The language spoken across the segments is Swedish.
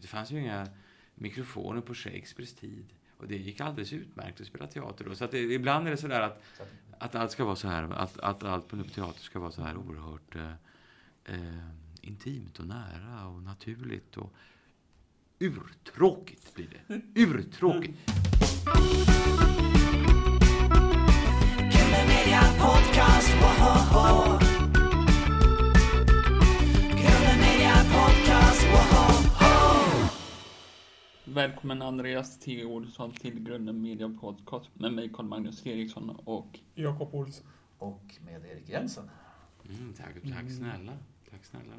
det fanns ju inga mikrofoner på Shakespeares tid. Och det gick alldeles utmärkt att spela teater då. Så att det, ibland är det sådär att, att allt ska vara så här, att, att allt på teater ska vara så här oerhört eh, eh, intimt och nära och naturligt och urtråkigt blir det. Urtråkigt. Podcast, Välkommen Andreas T. Olsson till Grunden Media Podcast med mig Carl-Magnus Eriksson och Jakob Olsson. Och med Erik Jensen. Mm, tack, tack snälla. Tack snälla.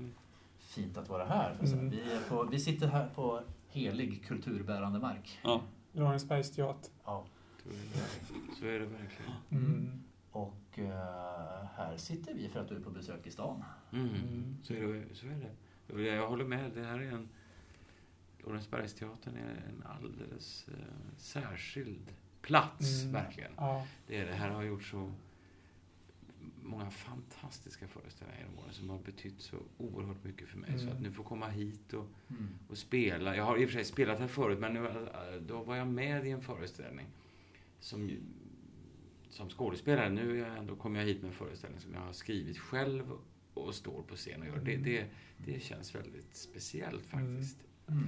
Fint att vara här. Mm. Vi, på, vi sitter här på helig kulturbärande mark. Ja. Lorensbergsteatern. Ja. Så är det verkligen. Mm. Och uh, här sitter vi för att du är på besök i stan. Mm. mm. Så, är det, så är det. Jag håller med. Det här är en... Lorensbergsteatern är en alldeles uh, särskild plats, mm. verkligen. Ja. Det är det. Här har gjort så många fantastiska föreställningar genom åren som har betytt så oerhört mycket för mig. Mm. Så att nu få komma hit och, mm. och spela. Jag har i och för sig spelat här förut, men nu, då var jag med i en föreställning som, som skådespelare. Nu ändå, kommer jag hit med en föreställning som jag har skrivit själv och står på scen och gör. Det, det, det känns väldigt speciellt mm. faktiskt. Mm.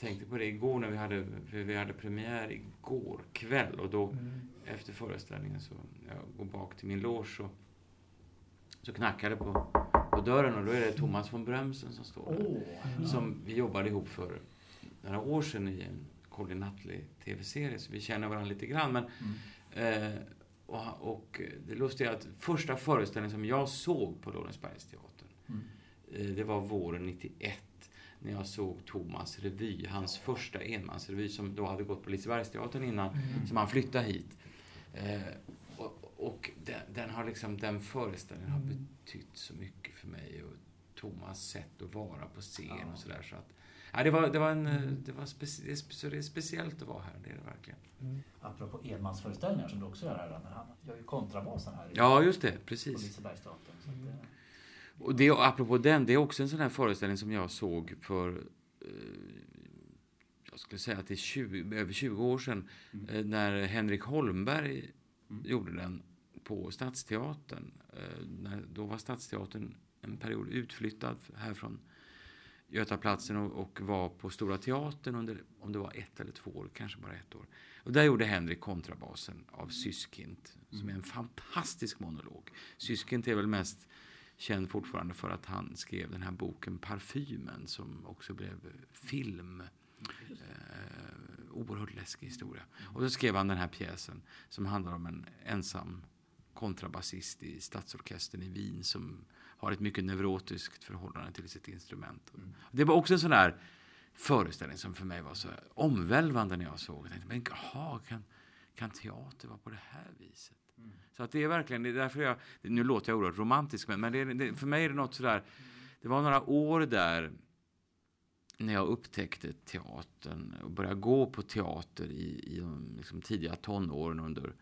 Tänkte på det igår när vi hade, vi hade premiär igår kväll och då mm. efter föreställningen så jag går bak till min loge och så knackar det på, på dörren och då är det Thomas von Brömsen som står där. Oh. Som vi jobbade ihop för några år sedan i en Colin Nutley-tv-serie så vi känner varandra lite grann. Men, mm. eh, och, och, det lustiga är att första föreställningen som jag såg på Lorensbergsteatern mm. eh, det var våren 91 när jag såg Thomas revy, hans första enmansrevy som då hade gått på Lisebergsteatern innan, mm. som han flyttade hit. Eh, och, och den, den, har liksom, den föreställningen har mm. betytt så mycket för mig och Thomas sätt att vara på scen ja. och sådär. Så att, ja, det, var, det, var en, det, var speci så det är speciellt att vara här, det är det verkligen. Mm. Apropå enmansföreställningar som du också gör här, men han gör ju kontrabasen här. Ja, just det, precis. På Lisebergsteatern. Mm. Och det, apropå den, det är också en sån här föreställning som jag såg för eh, jag skulle säga att det är 20, över 20 år sedan mm. eh, när Henrik Holmberg mm. gjorde den på Stadsteatern. Eh, när, då var Stadsteatern en period utflyttad härifrån Götaplatsen och, och var på Stora Teatern under, om det var ett eller två år, kanske bara ett år. Och där gjorde Henrik kontrabasen av Syskind, mm. som är en fantastisk monolog. Syskind är väl mest känd fortfarande för att han skrev den här boken Parfymen som också blev film. Eh, oerhört läskig historia. Och då skrev han den här pjäsen som handlar om en ensam kontrabasist i stadsorkestern i Wien som har ett mycket neurotiskt förhållande till sitt instrument. Mm. Det var också en sån där föreställning som för mig var så omvälvande när jag såg den. Men jaha, kan, kan teater vara på det här viset? Mm. Så att det är verkligen, det är därför jag, nu låter jag oerhört romantisk, men, men det, det, för mig är det något sådär, det var några år där när jag upptäckte teatern och började gå på teater i, i de liksom tidiga tonåren under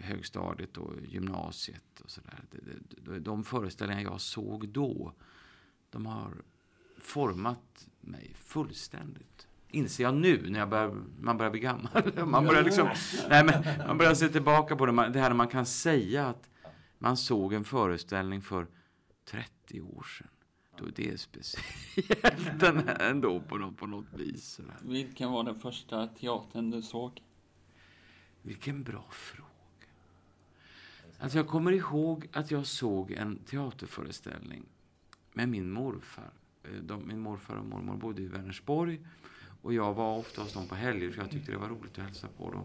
högstadiet och gymnasiet och sådär. De, de föreställningar jag såg då, de har format mig fullständigt inser jag nu när jag börjar, man börjar bli gammal. Man börjar, liksom, nej, men, man börjar se tillbaka på det, det här när man kan säga att man såg en föreställning för 30 år sedan. Då det är speciellt ändå på något, på något vis. Vilken var den första teatern du såg? Vilken bra fråga. Alltså jag kommer ihåg att jag såg en teaterföreställning med min morfar. Eh, de, min morfar och mormor bodde i Vänersborg. Och jag var ofta hos dem på helger för jag tyckte det var roligt att hälsa på dem.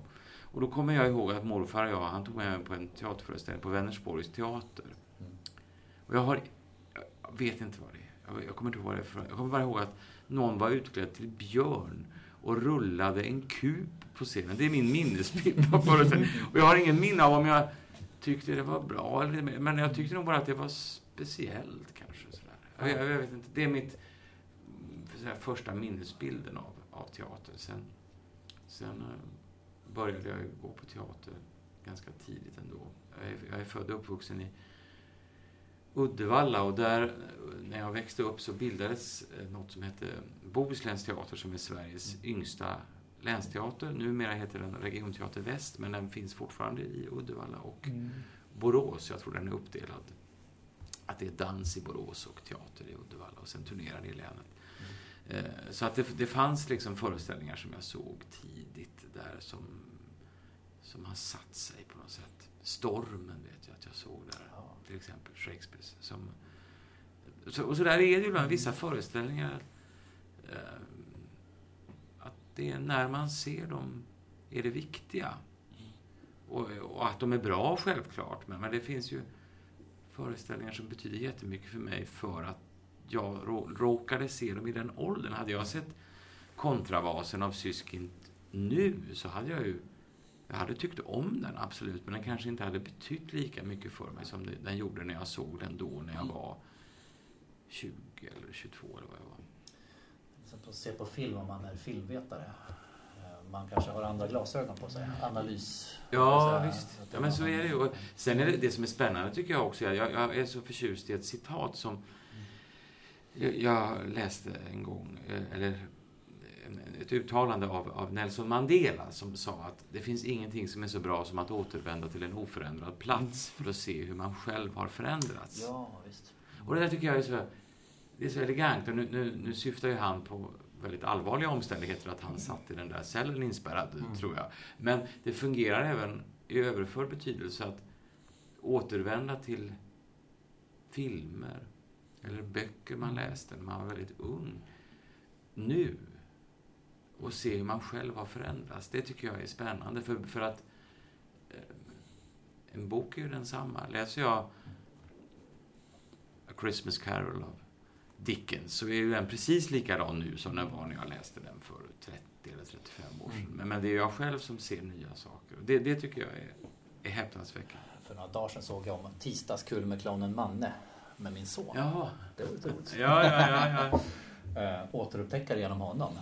Och då kommer jag ihåg att morfar och jag, han tog med mig på en teaterföreställning på Vänersborgs teater. Och jag har, jag vet inte vad det är. Jag, kommer inte ihåg vad det är för. Jag kommer bara ihåg att någon var utklädd till björn och rullade en kup på scenen. Det är min minnesbild av föreställningen. Och jag har ingen minne av om jag tyckte det var bra eller Men jag tyckte nog bara att det var speciellt kanske. Sådär. Jag, jag vet inte. Det är mitt för första minnesbilden av av teater. Sen, sen eh, började jag gå på teater ganska tidigt ändå. Jag är, jag är född och uppvuxen i Uddevalla och där, när jag växte upp så bildades eh, något som hette Bohusläns teater som är Sveriges yngsta länsteater. Numera heter den Regionteater Väst, men den finns fortfarande i Uddevalla och Mm. Borås. Jag tror den är uppdelad. Att det är dans i Borås och teater i Uddevalla och sen turnerar det i länet. Eh, Så att det, det fanns liksom föreställningar som jag såg tidigt där som, som har satt sig på något sätt. Stormen vet jag att jag såg där, Ja. till exempel Shakespeares. Som, så, och så där är det ju ibland vissa föreställningar. Eh, att det är när man ser dem är det viktiga. Och, och att de är bra självklart, men, men det finns ju föreställningar som betyder jättemycket för mig för att jag rå, råkade se dem i den åldern. Hade jag sett kontravasen av Syskind nu så hade jag ju jag hade tyckt om den, absolut, men den kanske inte hade betytt lika mycket för mig som den gjorde när jag såg den då, när jag var 20 eller 22 eller vad jag var. Så att se på film om man är filmvetare. Eh, Man kanske har andra glasögon på sig. Analys. Ja, visst. Ja, men så är det ju. Sen är det, det som är spännande tycker jag också, jag, jag är så förtjust i ett citat som jag, läste en gång, eh, eller ett uttalande av, av Nelson Mandela som sa att det finns ingenting som är så bra som att återvända till en oförändrad plats för att se hur man själv har förändrats. Ja, visst. Och det där tycker jag är så, det är så elegant. Och nu, nu, nu syftar ju han på väldigt allvarliga omständigheter att han satt i den där cellen inspärrad, tror jag. Men det fungerar även i överförd betydelse att återvända till filmer eller böcker man läste när man var väldigt ung. Nu. Och se hur man själv har förändrats. Det tycker jag är spännande. För, för att eh, en bok är ju densamma. Läser jag A Christmas Carol av Dickens så är ju den precis likadan nu som den var när jag läste den för 30 eller 35 år sedan. Men, men det är jag själv som ser nya saker. Det, det tycker jag är, är häpnadsväckande. För några dagar sedan såg jag om Tisdagskul med clownen Manne med min son. Jaha. Det var lite roligt. Ja, ja, ja, ja. Äh, återupptäcka genom honom.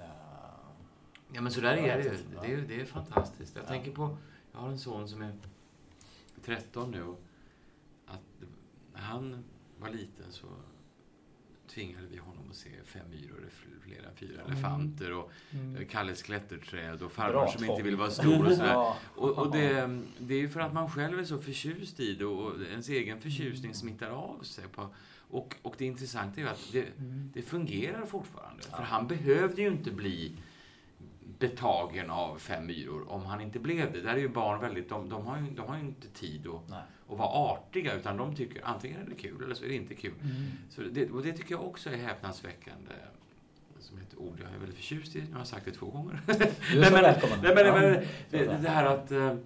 Eh, Ja, men så där är det ju. Det är, det är fantastiskt. Jag Ja. tänker på, jag har en son som är 13 nu att när han var liten så tvingade vi honom att se Fem myror, fler än fyra Mm. elefanter och Mm. Kalles klätterträd och farmor som inte vill vara stor och sådär. Ja. Och, och det, det är ju för att man själv är så förtjust i det och ens egen förtjusning smittar av sig. På, och, och det intressanta är ju att det, Mm. det fungerar fortfarande. För han behövde ju inte bli betagen av fem myror om han inte blev det. Där är ju barn väldigt, de, de, har, ju, de har ju inte tid att, Nej. att vara artiga utan de tycker antingen är det kul eller så är det inte kul. Mm. Så det, och det tycker jag också är häpnadsväckande. Som ett ord jag är väldigt förtjust i. Nu har jag sagt det två gånger. Du är Nej, så men- välkommen. Nej, men, Ja. men, det, det här att eh,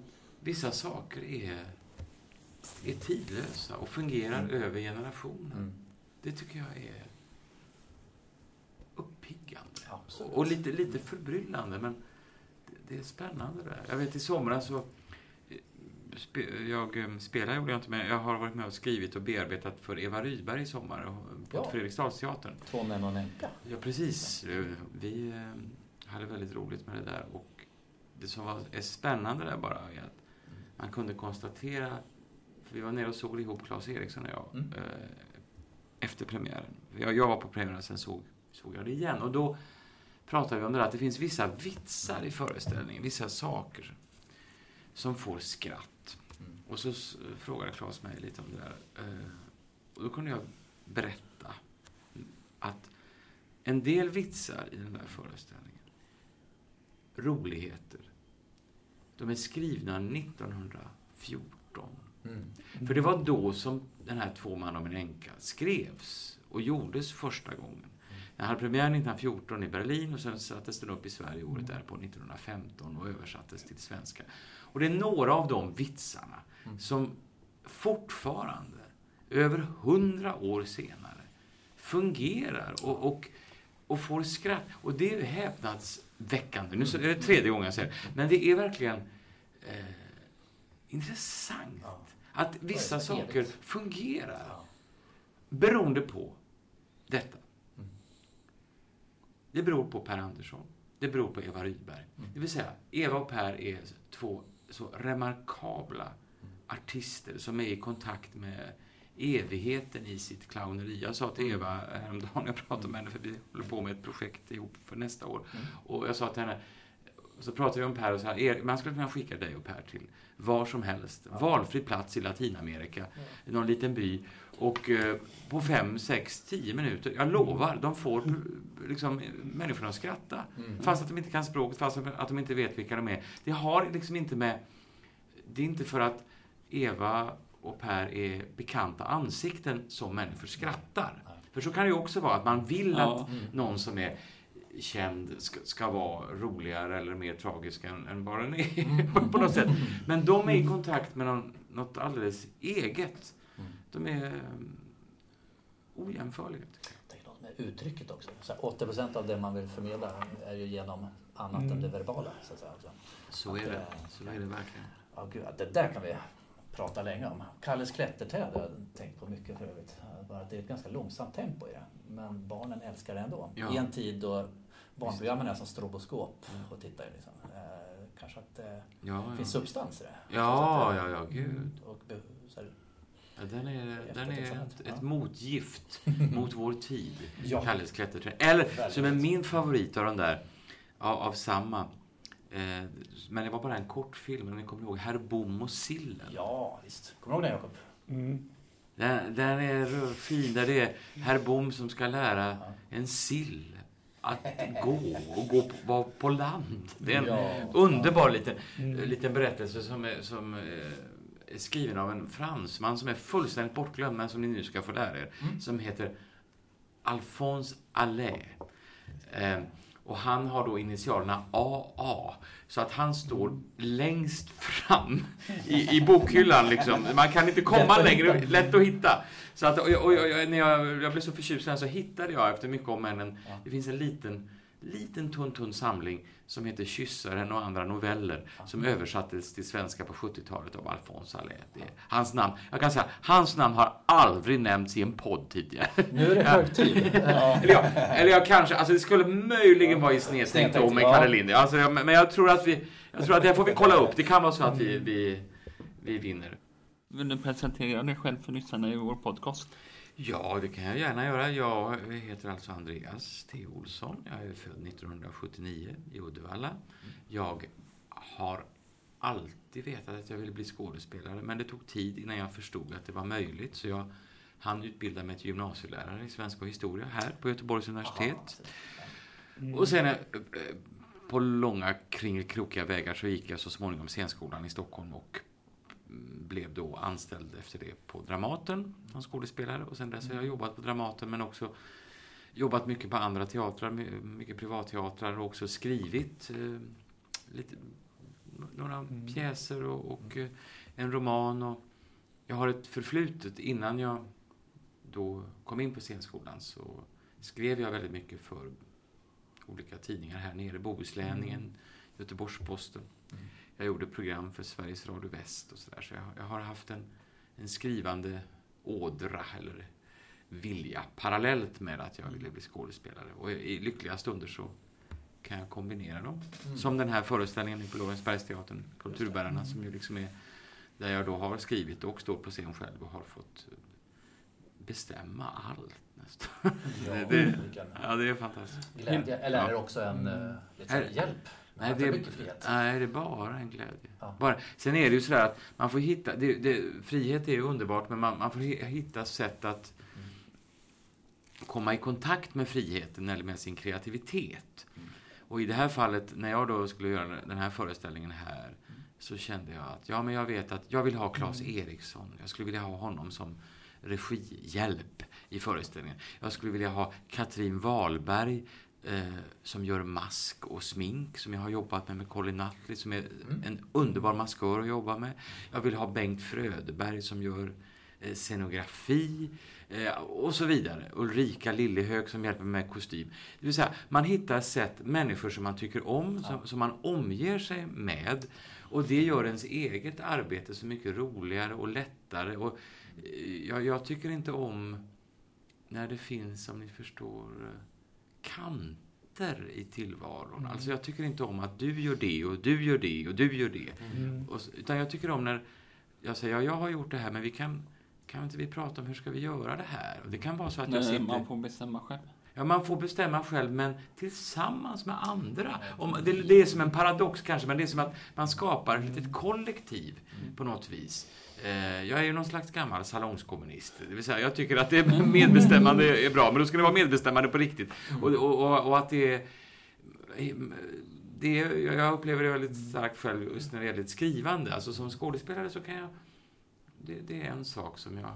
vissa saker är, är tidlösa och fungerar Mm. över generationer. Mm. Det tycker jag är Absolut. Och lite, lite förbryllande, men det, det är spännande det där. Jag vet i somras så eh, spe, jag eh, spelar gjorde jag inte, men jag har varit med och skrivit och bearbetat för Eva Rydberg i sommar på Ja. Fredriksdalsteatern. Två män och en änka. Ja, precis. Eh, Vi hade väldigt roligt med det där. Och det som var, är spännande där bara är att man kunde konstatera, för vi var nere och såg ihop, Claes Eriksson och jag, Mm. eh, efter premiären. Jag, jag var på premiären, sen såg, såg jag det igen. Och då pratade vi om det där, att det finns vissa vitsar i föreställningen, vissa saker som får skratt. Mm. Och så frågade Claes mig lite om det där. Eh, Och då kunde jag berätta att en del vitsar i den där föreställningen, roligheter, de är skrivna 1914. Mm. För det var då som den här Två man om en änka skrevs och gjordes första gången. Den hade premiär 1914 i Berlin och sen sattes den upp i Sverige året därpå, 1915 och översattes till svenska. Och det är några av de vitsarna Mm. som fortfarande, över hundra år senare, fungerar och, och, och får skratt. Och det är häpnadsväckande. Nu så- är det tredje gången jag säger det. Men det är verkligen eh, intressant att vissa saker fungerar beroende på detta. Det beror på Per Andersson. Det beror på Eva Rydberg. Mm. Det vill säga, Eva och Per är två så remarkabla artister som är i kontakt med evigheten i sitt clowneri. Jag sa till Eva häromdagen, jag pratade med henne för vi håller på med ett projekt ihop för nästa år. Mm. Och jag sa till henne, så pratade vi om Per och så här, "Er- man skulle kunna skicka dig och Per till var som helst, valfri plats i Latinamerika, någon liten by. Och eh, på fem, sex, tio minuter, jag lovar, de får liksom, människorna att skratta. Mm. Fast att de inte kan språket, fast att de inte vet vilka de är. Det har liksom inte med... Det är inte för att Eva och Per är bekanta ansikten som människor skrattar. För så kan det ju också vara, att man vill Ja. att Mm. någon som är känd ska, ska vara roligare eller mer tragisk än, än vad den är Mm. på, på något sätt. Men de är i kontakt med någon, något alldeles eget. Mm. De är um, ojämförliga. Jag tänker något med uttrycket också. Så här, 80% av det man vill förmedla är ju genom annat Mm. än det verbala. Så att säga. också. Så är det. Så är det verkligen. Ja, gud, det där kan vi prata länge om. Kalles klätterträd har jag tänkt på mycket för övrigt. Bara att det är ett ganska långsamt tempo i det. Men barnen älskar det ändå. Ja. I en tid då barnprogrammen är som stroboskop och tittar liksom. Eh, kanske att det Ja, finns ja. substans i det. Ja, att, ja, eh, ja, gud. Och Ja, den är, den är ett, ett Ja. motgift mot vår tid. Ja. Kalles klätterträd. Eller Väldigt. som är min favorit av de där, av, av samma. Eh, men det var bara en kortfilm, om ni kommer ihåg Herr Bom och sillen. ja, visst. Kommer du ihåg den Jakob? Mm. Den, den är fin, där det är Herr Bom som ska lära Ja. en sill att gå och gå på, vara på land. Det är en Ja. underbar liten, Mm. liten berättelse som är, som eh, skriven av en fransman som är fullständigt bortglömd, men som ni nu ska få lära er. Mm. Som heter Alphonse Allais. Eh, och han har då initialerna AA. Så att han står längst fram i, i bokhyllan. Liksom. Man kan inte komma längre. Lätt att hitta. Så att, och, och, och, när jag, jag blev så förtjust så hittade jag efter mycket om en Ja. Det finns en liten, liten tunn, tunn samling som heter Kyssaren och andra noveller som översattes till svenska på 70-talet av Alphonse Allais. Hans namn. Jag kan säga, hans namn har aldrig nämnts i en podd tidigare. Nu är det hög tid. Ja. eller, jag, eller jag kanske, alltså det skulle möjligen vara i Snedtänkt, då med. Kalle Lind. Alltså, jag, men jag tror att vi, jag tror att det får vi kolla upp. Det kan vara så att vi, vi, vi vinner. Vill du presentera dig själv för lyssnarna i vår podcast? Ja, det kan jag gärna göra. Jag heter alltså Andreas T. Olsson. Jag är född 1979 i Uddevalla. Jag har alltid vetat att jag ville bli skådespelare, men det tog tid innan jag förstod att det var möjligt. Så jag hann utbilda mig till gymnasielärare i svenska och historia här på Göteborgs universitet. Och sen eh, på långa kringelkrokiga vägar så gick jag så småningom scenskolan i Stockholm och blev då anställd efter det på Dramaten som skådespelare. Och sen dess har jag jobbat på Dramaten men också jobbat mycket på andra teatrar, my- mycket privatteatrar och också skrivit eh, lite, några Mm. pjäser och, och eh, en roman. Och jag har ett förflutet innan jag då kom in på scenskolan så skrev jag väldigt mycket för olika tidningar här nere. Bohuslänningen, Göteborgs-Posten. Mm. Jag gjorde program för Sveriges Radio Väst och sådär. Så jag, jag har haft en, en skrivande ådra eller vilja parallellt med att jag ville bli skådespelare. Och i, lyckliga stunder så kan jag kombinera dem. Mm. Som den här föreställningen på Lorensbergsteatern, Kulturbärarna, som ju liksom är där jag då har skrivit och står på scen själv och har fått eh, bestämma allt nästan. Ja, det, det, ja, det är fantastiskt. glädje. Eller är det också en här Är- hjälp? Nej, det, mycket frihet. nej, det är bara en glädje. Ja. Bara. Sen är det ju sådär att man får hitta, det, det, frihet är ju underbart, men man, man får hi- hitta sätt att Mm. komma i kontakt med friheten eller med sin kreativitet. Mm. Och i det här fallet, när jag då skulle göra den här föreställningen här, så kände jag att, ja men jag vet att jag vill ha Claes Eriksson. Jag skulle vilja ha honom som regihjälp i föreställningen. Jag skulle vilja ha Katrin Wahlberg eh, som gör mask och smink, som jag har jobbat med med Colin Nutley, som är Mm. en underbar maskör att jobba med. Jag vill ha Bengt Fröderberg som gör eh, scenografi eh, och så vidare. Ulrika Lillehög som hjälper mig med kostym. Det vill säga, man hittar sätt, människor som man tycker om, som, Ja. som man omger sig med. Och det gör ens eget arbete så mycket roligare och lättare. Och, eh, jag, jag tycker inte om när det finns, som ni förstår, eh, kanter i tillvaron. Mm. Alltså jag tycker inte om att du gör det och du gör det och du gör det. Mm. Och, utan jag tycker om när jag säger, ja, jag har gjort det här, men vi kan kan inte vi prata om hur ska vi göra det här? Och det kan vara så att jag Nej, sitter... man får bestämma själv. Ja, man får bestämma själv, men tillsammans med andra. Om, det, det är som en paradox kanske, men det är som att man skapar ett litet kollektiv på något vis. Eh, Jag är ju någon slags gammal salongskommunist. Det vill säga, jag tycker att det medbestämmande är bra, men då ska det vara medbestämmande på riktigt. Och, och, och, och att det är... Det jag upplever det väldigt starkt själv just när det gäller skrivande. Alltså som skådespelare så kan jag... Det, det är en sak som jag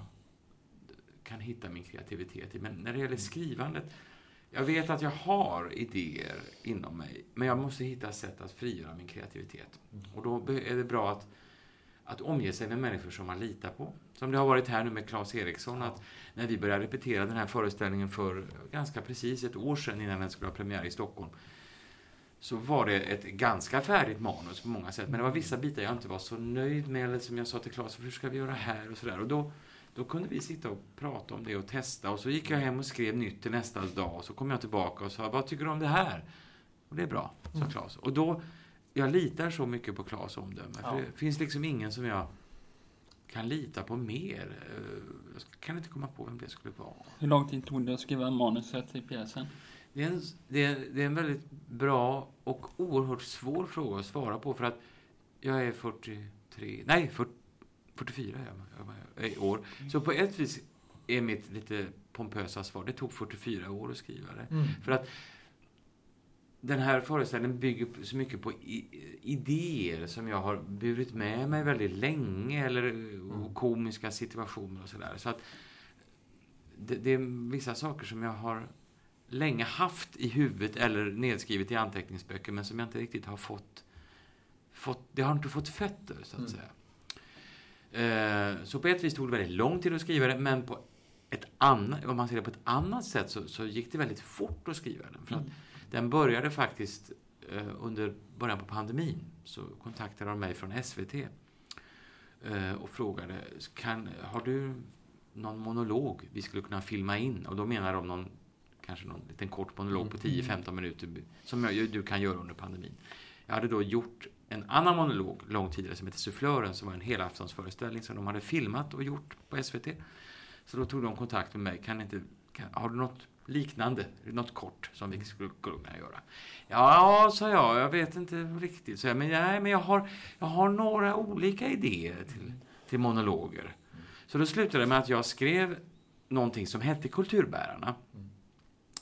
kan hitta min kreativitet i. Men när det gäller skrivandet, jag vet att jag har idéer inom mig, men jag måste hitta sätt att frigöra min kreativitet. Och då är det bra att, att omge sig med människor som man litar på. Som det har varit här nu med Claes Eriksson, att när vi började repetera den här föreställningen för ganska precis ett år sedan innan den skulle ha premiär i Stockholm, så var det ett ganska färdigt manus på många sätt. Men det var vissa bitar jag inte var så nöjd med, eller som jag sa till Claes, hur ska vi göra här och sådär. Och då, då kunde vi sitta och prata om det och testa. Och så gick jag hem och skrev nytt till nästa dag. Och så kom jag tillbaka och sa, vad tycker du om det här? Och det är bra, sa Claes. Och då, jag litar så mycket på Claes omdöme. Ja. För det finns liksom ingen som jag kan lita på mer. Eh, Jag kan inte komma på vem det skulle vara. Hur lång tid tog det att skriva manuset till pjäsen? Det är, en, det, är, det är en väldigt bra och oerhört svår fråga att svara på för att jag är 43, nej 40, 44 är jag, jag i år. Så på ett vis är mitt lite pompösa svar, det tog 44 år att skriva det. Mm. För att den här föreställningen bygger så mycket på idéer som jag har burit med mig väldigt länge, eller och komiska situationer och sådär. Så att det, det är vissa saker som jag har länge haft i huvudet eller nedskrivet i anteckningsböcker, men som jag inte riktigt har fått... fått det har inte fått fötter, så att Mm. säga. Eh, Så på ett vis tog det väldigt lång tid att skriva det, men på ett annat, om man ser det på ett annat sätt så, så gick det väldigt fort att skriva den. För att den började faktiskt eh, under början på pandemin. Så kontaktade de mig från SVT eh, och frågade, kan, har du någon monolog vi skulle kunna filma in? Och då menar de någon, kanske någon liten kort monolog på 10-15 minuter som du kan göra under pandemin. Jag hade då gjort en annan monolog långt tidigare som heter Sufflören som var en helaftonsföreställning som de hade filmat och gjort på SVT. Så då tog de kontakt med mig. Kan inte, kan, har du något liknande, något kort som vi skulle kunna göra? Ja, sa jag, jag vet inte riktigt. Så jag, men, nej, men jag, har, jag har några olika idéer till, till monologer. Så då slutade det med att jag skrev någonting som hette Kulturbärarna.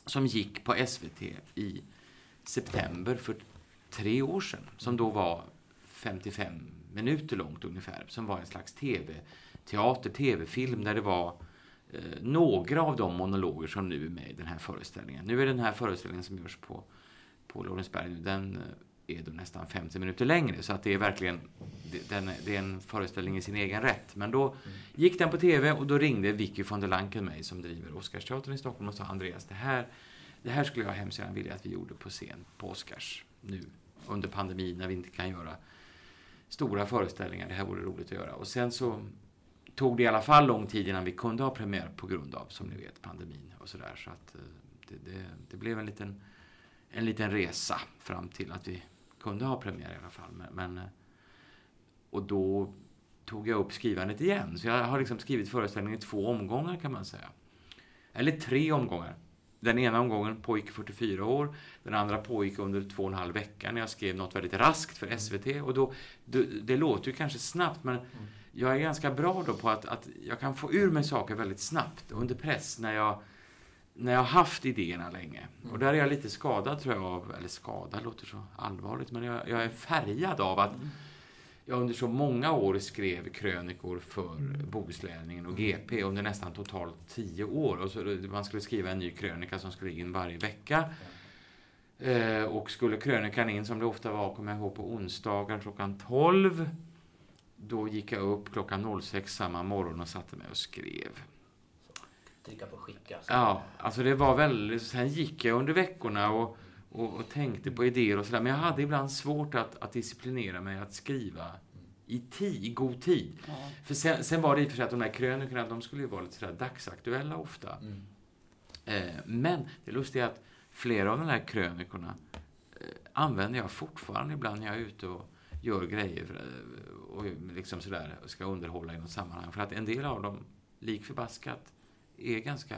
Som gick på SVT i september för tre år sedan. Som då var 55 minuter långt ungefär. Som var en slags tv-teater, tv-film där det var Eh, några av de monologer som nu är med i den här föreställningen. Nu är den här föreställningen som görs på, på Lorensberg, den eh, är då nästan 50 minuter längre. Så att det är verkligen det, den, är- det är en föreställning i sin egen rätt. Men då gick den på tv och då ringde Vicky von der Lanken mig som driver Oscarsteatern i Stockholm och sa Andreas, det här, det här skulle jag hemskt gärna vilja att vi gjorde på scen på Oscars nu under pandemin när vi inte kan göra stora föreställningar. Det här vore roligt att göra. Och sen så tog det i alla fall lång tid innan vi kunde ha premiär på grund av, som ni vet, pandemin och sådär. Så att eh, det, det, det blev en liten, en liten resa fram till att vi kunde ha premiär i alla fall. Men, men, eh, och då tog jag upp skrivandet igen. Så jag har liksom skrivit föreställningen i två omgångar kan man säga. Eller tre omgångar. Den ena omgången pågick 44 år. Den andra pågick under två och en halv vecka när jag skrev något väldigt raskt för SVT. Och då, det, det låter ju kanske snabbt men mm jag är ganska bra då på att, att jag kan få ur mig saker väldigt snabbt under press när jag, när jag har haft idéerna länge. Och där är jag lite skadad tror jag av, eller skadad låter så allvarligt, men jag, jag är färgad av att jag under så många år skrev krönikor för Bohuslänningen och GP under nästan totalt tio år. Och så, man skulle skriva en ny krönika som skulle in varje vecka. Eh, och skulle krönikan in, som det ofta var, kommer jag ihåg, på onsdagar klockan 12. Då gick jag upp klockan 06 samma morgon och satte mig och skrev. Trycka på skicka. så- Ja, alltså det var väldigt... Sen gick jag under veckorna och, och, och tänkte på idéer och sådär. Men jag hade ibland svårt att, att disciplinera mig att skriva i tid, i god tid. Ja. För sen, sen var det i och för sig att de här krönikorna, de skulle ju vara lite sådär dagsaktuella ofta. Mm. Eh, men det lustiga är att flera av de här krönikorna eh, använder jag fortfarande ibland när jag är ute och gör grejer eh, och liksom sådär, ska underhålla i något sammanhang. För att en del av dem lik förbaskat, är ganska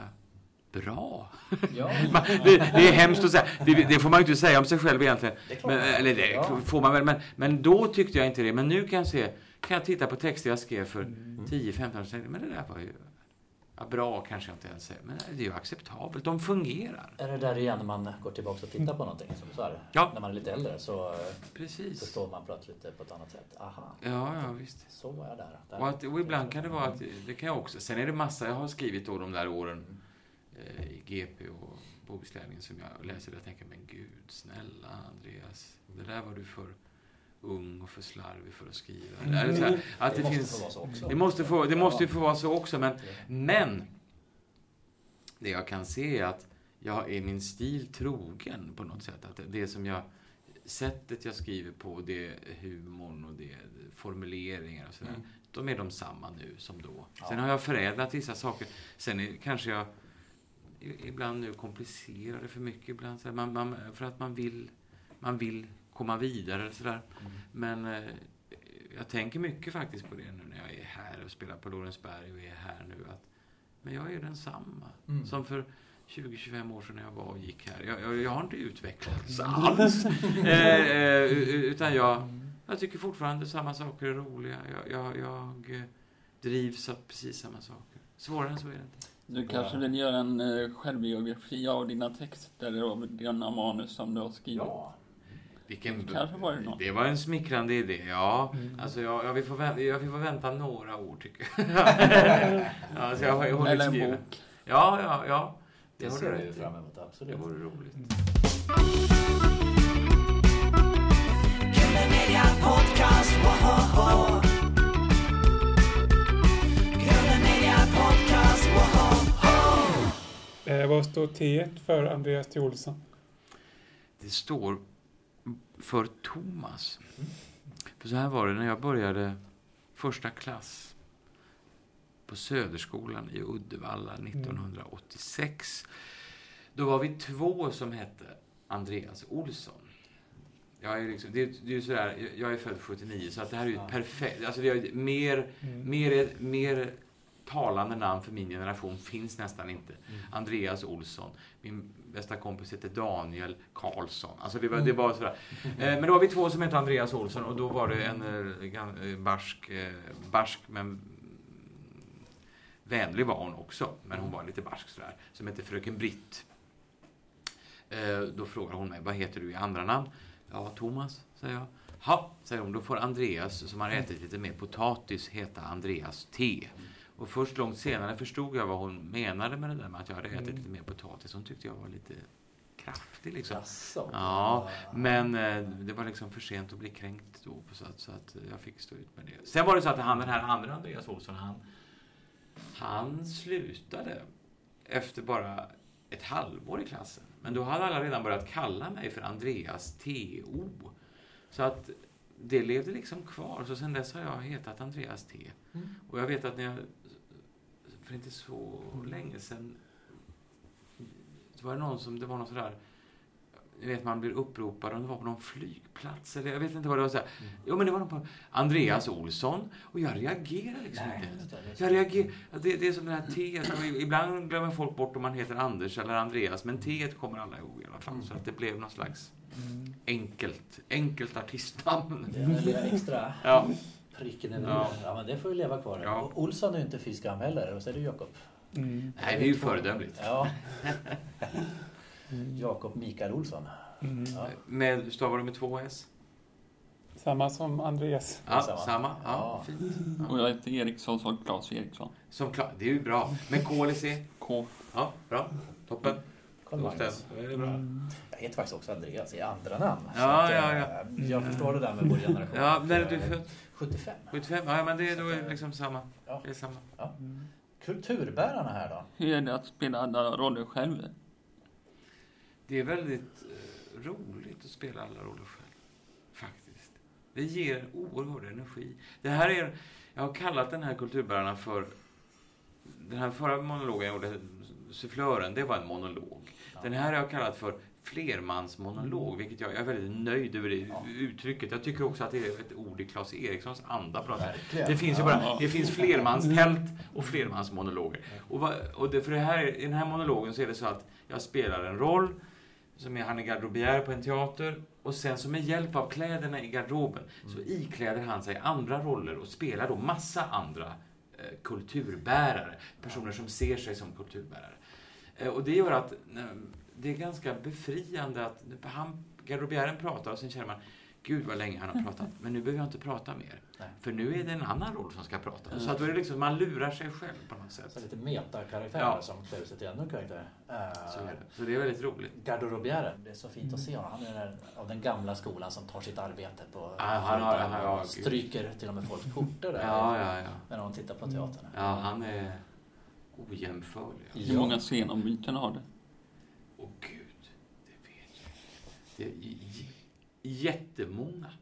bra. Ja, det, det är hemskt att säga. Det, det får man ju inte säga om sig själv egentligen. Det. Men, eller det Ja. får man väl. Men, men då tyckte jag inte det. Men nu kan jag se, kan jag titta på texter jag skrev för Mm. 10-15 år sedan. Men det där var ju, ja, bra kanske jag inte ens säger. Men det är ju acceptabelt. De fungerar. Är det där igen när man går tillbaka och tittar på någonting? Som du sa, Ja. När man är lite äldre så eh, Precis. förstår man plötsligt det på ett annat sätt. Aha, Ja, ja visst. så var jag där. där. Och, att, och ibland kan det vara att, det kan jag också. Sen är det massa jag har skrivit då de där åren eh, i GP och Bohuslänningen som jag läser och tänker, men gud snälla Andreas, det där var du för ung och för slarvig för att skriva. Det, är så här, att det, måste finns, få vara så också. det måste få, det måste ju få vara så också, men, men det jag kan se är att jag är min stil trogen på något sätt. Att det- det som jag, sättet jag skriver på, det är humorn och det formuleringar och sådär. Mm. De är de samma nu som då. Ja. Sen har jag förädlat vissa saker. Sen är, kanske jag ibland nu komplicerar det för mycket. Ibland, så här, man, man, för att man vill, man vill komma vidare. eller Sådär. Mm. Men eh, jag tänker mycket faktiskt på det nu när jag är här och spelar på Lorensberg och är här nu. Att, men jag är ju densamma Mm. som för 20-25 år sedan när jag var och gick här. Jag, jag, jag har inte utvecklats alls. eh, eh, utan jag, jag tycker fortfarande samma saker är roliga. Jag, jag, jag eh, drivs av precis samma saker. Svårare än så är det inte. Du kanske vill göra en eh, självbiografi av dina texter och dina manus som du har skrivit? Ja, Vilken, Kanske var det det var en smickrande idé, ja. Mm. Alltså jag, jag, vill få vänta, jag vill få vänta några år tycker jag. ja, så jag har ju hunnit Eller en skriva. bok. Ja, ja, ja. Det, det ser du vi fram emot, absolut. Det vore roligt. Killer Media Podcast, woho! Killer Media Podcast, woho! Eh, vad står T för Andreas T. Olsson? Det står för Thomas. För så här var det när jag började första klass på Söderskolan i Uddevalla 1986. Då var vi två som hette Andreas Olsson. Jag är, liksom, det, är- det är sådär, jag är född 79, så att det här är ju perfekt... Alltså det är mer, Mm. mer, mer talande namn för min generation finns nästan inte. Mm. Andreas Olsson. Min bästa kompis heter Daniel Karlsson. Alltså det var, det var sådär. Eh, Men då var vi två som hette Andreas Olsson och då var det en eh, eh, barsk, barsk men mm, vänlig var hon också. Men hon var lite barsk sådär. Som hette Fröken Britt. Då frågar hon mig, vad heter du i andra namn? Ja, Thomas, säger jag. Ja, säger hon, då får Andreas, som har ätit lite mer potatis, heta Andreas T. Och först långt senare förstod jag vad hon menade med det där med att jag hade ätit Mm. lite mer potatis. Hon tyckte jag var lite kraftig liksom. Jaså? Ja, men eh, det var liksom för sent att bli kränkt då. Så att, så att jag fick stå ut med det. Sen var det så att han, den här andra Andreas Olsson, han, han slutade efter bara ett halvår i klassen. Men då hade alla redan börjat kalla mig för Andreas T.O. Så att det levde liksom kvar. Så sen dess har jag hetat Andreas T. Mm. Och jag vet att när jag, för inte så länge sedan, så var det någon som, det var någon sådär, jag vet man blir uppropad om det var på någon flygplats eller jag vet inte vad det var. Så här. Jo men det var någon på Andreas Olsson och jag reagerar liksom Nej, inte. Jag reagerar, det, det är som det här T. Ibland glömmer folk bort om man heter Anders eller Andreas, men T kommer alla ihåg i alla fall. Så att det blev någon slags Mm. enkelt, enkelt artistnamn. Det är den extra Ja. Pricken över Ja. ja. ja, men det får ju leva kvar. Ja. Och Olsson är ju inte fy skam heller. Och så är det Jakob. Mm. Nej, det är ju föredömligt. Ja. Jakob Mikael Olsson. Mm. Ja. Med, stavar du med två S? Samma som Andreas. Ja, Samma. samma. Ja, Ja. fint. Och jag heter Eriksson som Claes Eriksson. Som klar, det är ju bra. Men K eller C? K. Ja, bra. Toppen. Karl Då Magnus. stämmer. Det är bra. Mm. Jag heter faktiskt också Andreas i andra namn. Ja, att, ja, eh, ja. Jag förstår det där med vår generation. Ja, när är du född? 75. 75? Ja, men det är då det liksom samma. Ja. Det är samma. Mm. Kulturbärarna här då? Hur är det att spela alla roller själv? Det är väldigt eh, roligt att spela alla roller själv. Faktiskt. Det ger en oerhörd energi. Det här är, jag har kallat den här kulturbärarna för, den här förra monologen jag gjorde, Sufflören, det var en monolog. Den här har jag kallat för flermansmonolog, vilket jag, jag är väldigt nöjd över det Ja. uttrycket. Jag tycker också att det är ett ord i Claes Erikssons anda. På. Det finns ju bara, det finns flermanstält och flermansmonologer. Och, och det, för det här, i den här monologen så är det så att jag spelar en roll som är han är garderobiär på en teater och sen så med hjälp av kläderna i garderoben så ikläder han sig andra roller och spelar då massa andra eh, kulturbärare. Personer som ser sig som kulturbärare. Eh, och det gör att eh, det är ganska befriande att han, pratar och sen känner man Gud vad länge han har pratat, men nu behöver jag inte prata mer. Nej. För nu är det en annan roll som ska prata. Så att då är det liksom, man lurar sig själv på något sätt. Så lite metakaraktärer Ja. som klär sig till ännu karaktär. Så är det. Så det är väldigt roligt. Garderobiären, det är så fint att se honom. Han är den, av den gamla skolan som tar sitt arbete på Ja, han han har- och stryker till och med folks skjortor där Ja, ja, ja. när de tittar på teatern. Ja, han är ojämförlig. Hur många scenombyten har det? Åh gud, det vet jag Det jättemånga.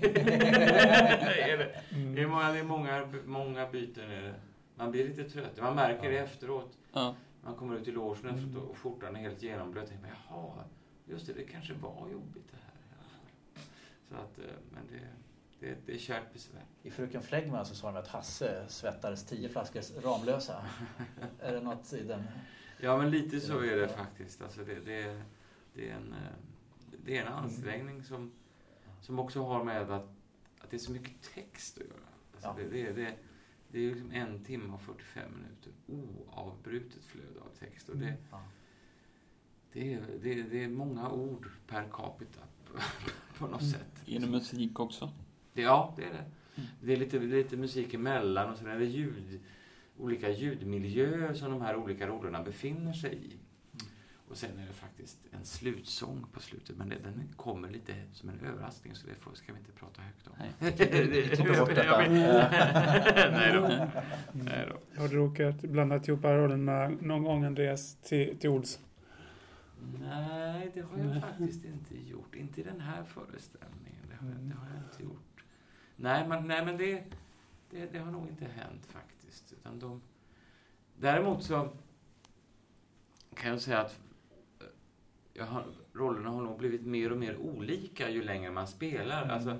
det är det. Det är många, det är många, många byten. Är det. Man blir lite trött. Man märker det efteråt. Ja. Man kommer ut i logen efteråt och skjortan är helt genomblöt. Man, jaha, just det, det kanske var jobbigt det här. Så att, eh, men det, det, det är kärt besvär. I Fröken Flegman så sa de att Hasse svettades tio flaskor Ramlösa. är det något i den? Ja, men lite så är det faktiskt. Alltså det, det, det, är en, eh, det är en ansträngning som, som också har med att, att det är så mycket text att göra. Alltså Ja. det, det, det, det är liksom en timme och 45 minuter oavbrutet flöde av text. Och det, Ja. det, är, det, det är många ord per capita på något sätt. Är det musik också? Det, ja, det är det. Det är lite, det är lite musik emellan och så är det ljud, olika ljudmiljöer som de här olika rollerna befinner sig i. Och sen är det faktiskt en slutsång på slutet, men det, den kommer lite som en överraskning så det ska vi inte prata högt om. Nej. Klipper bort detta. Nej då. Nej då. Har du råkat blanda ihop rollerna någon gång, Andreas, till, till Olsson? Nej, det har jag faktiskt inte gjort. Inte i den här föreställningen. Det har jag, det har jag inte gjort. Nej, men, nej, men det, det, det har nog inte hänt faktiskt. Utan de, däremot så kan jag säga att har, rollerna har nog blivit mer och mer olika ju längre man spelar. Mm. Alltså,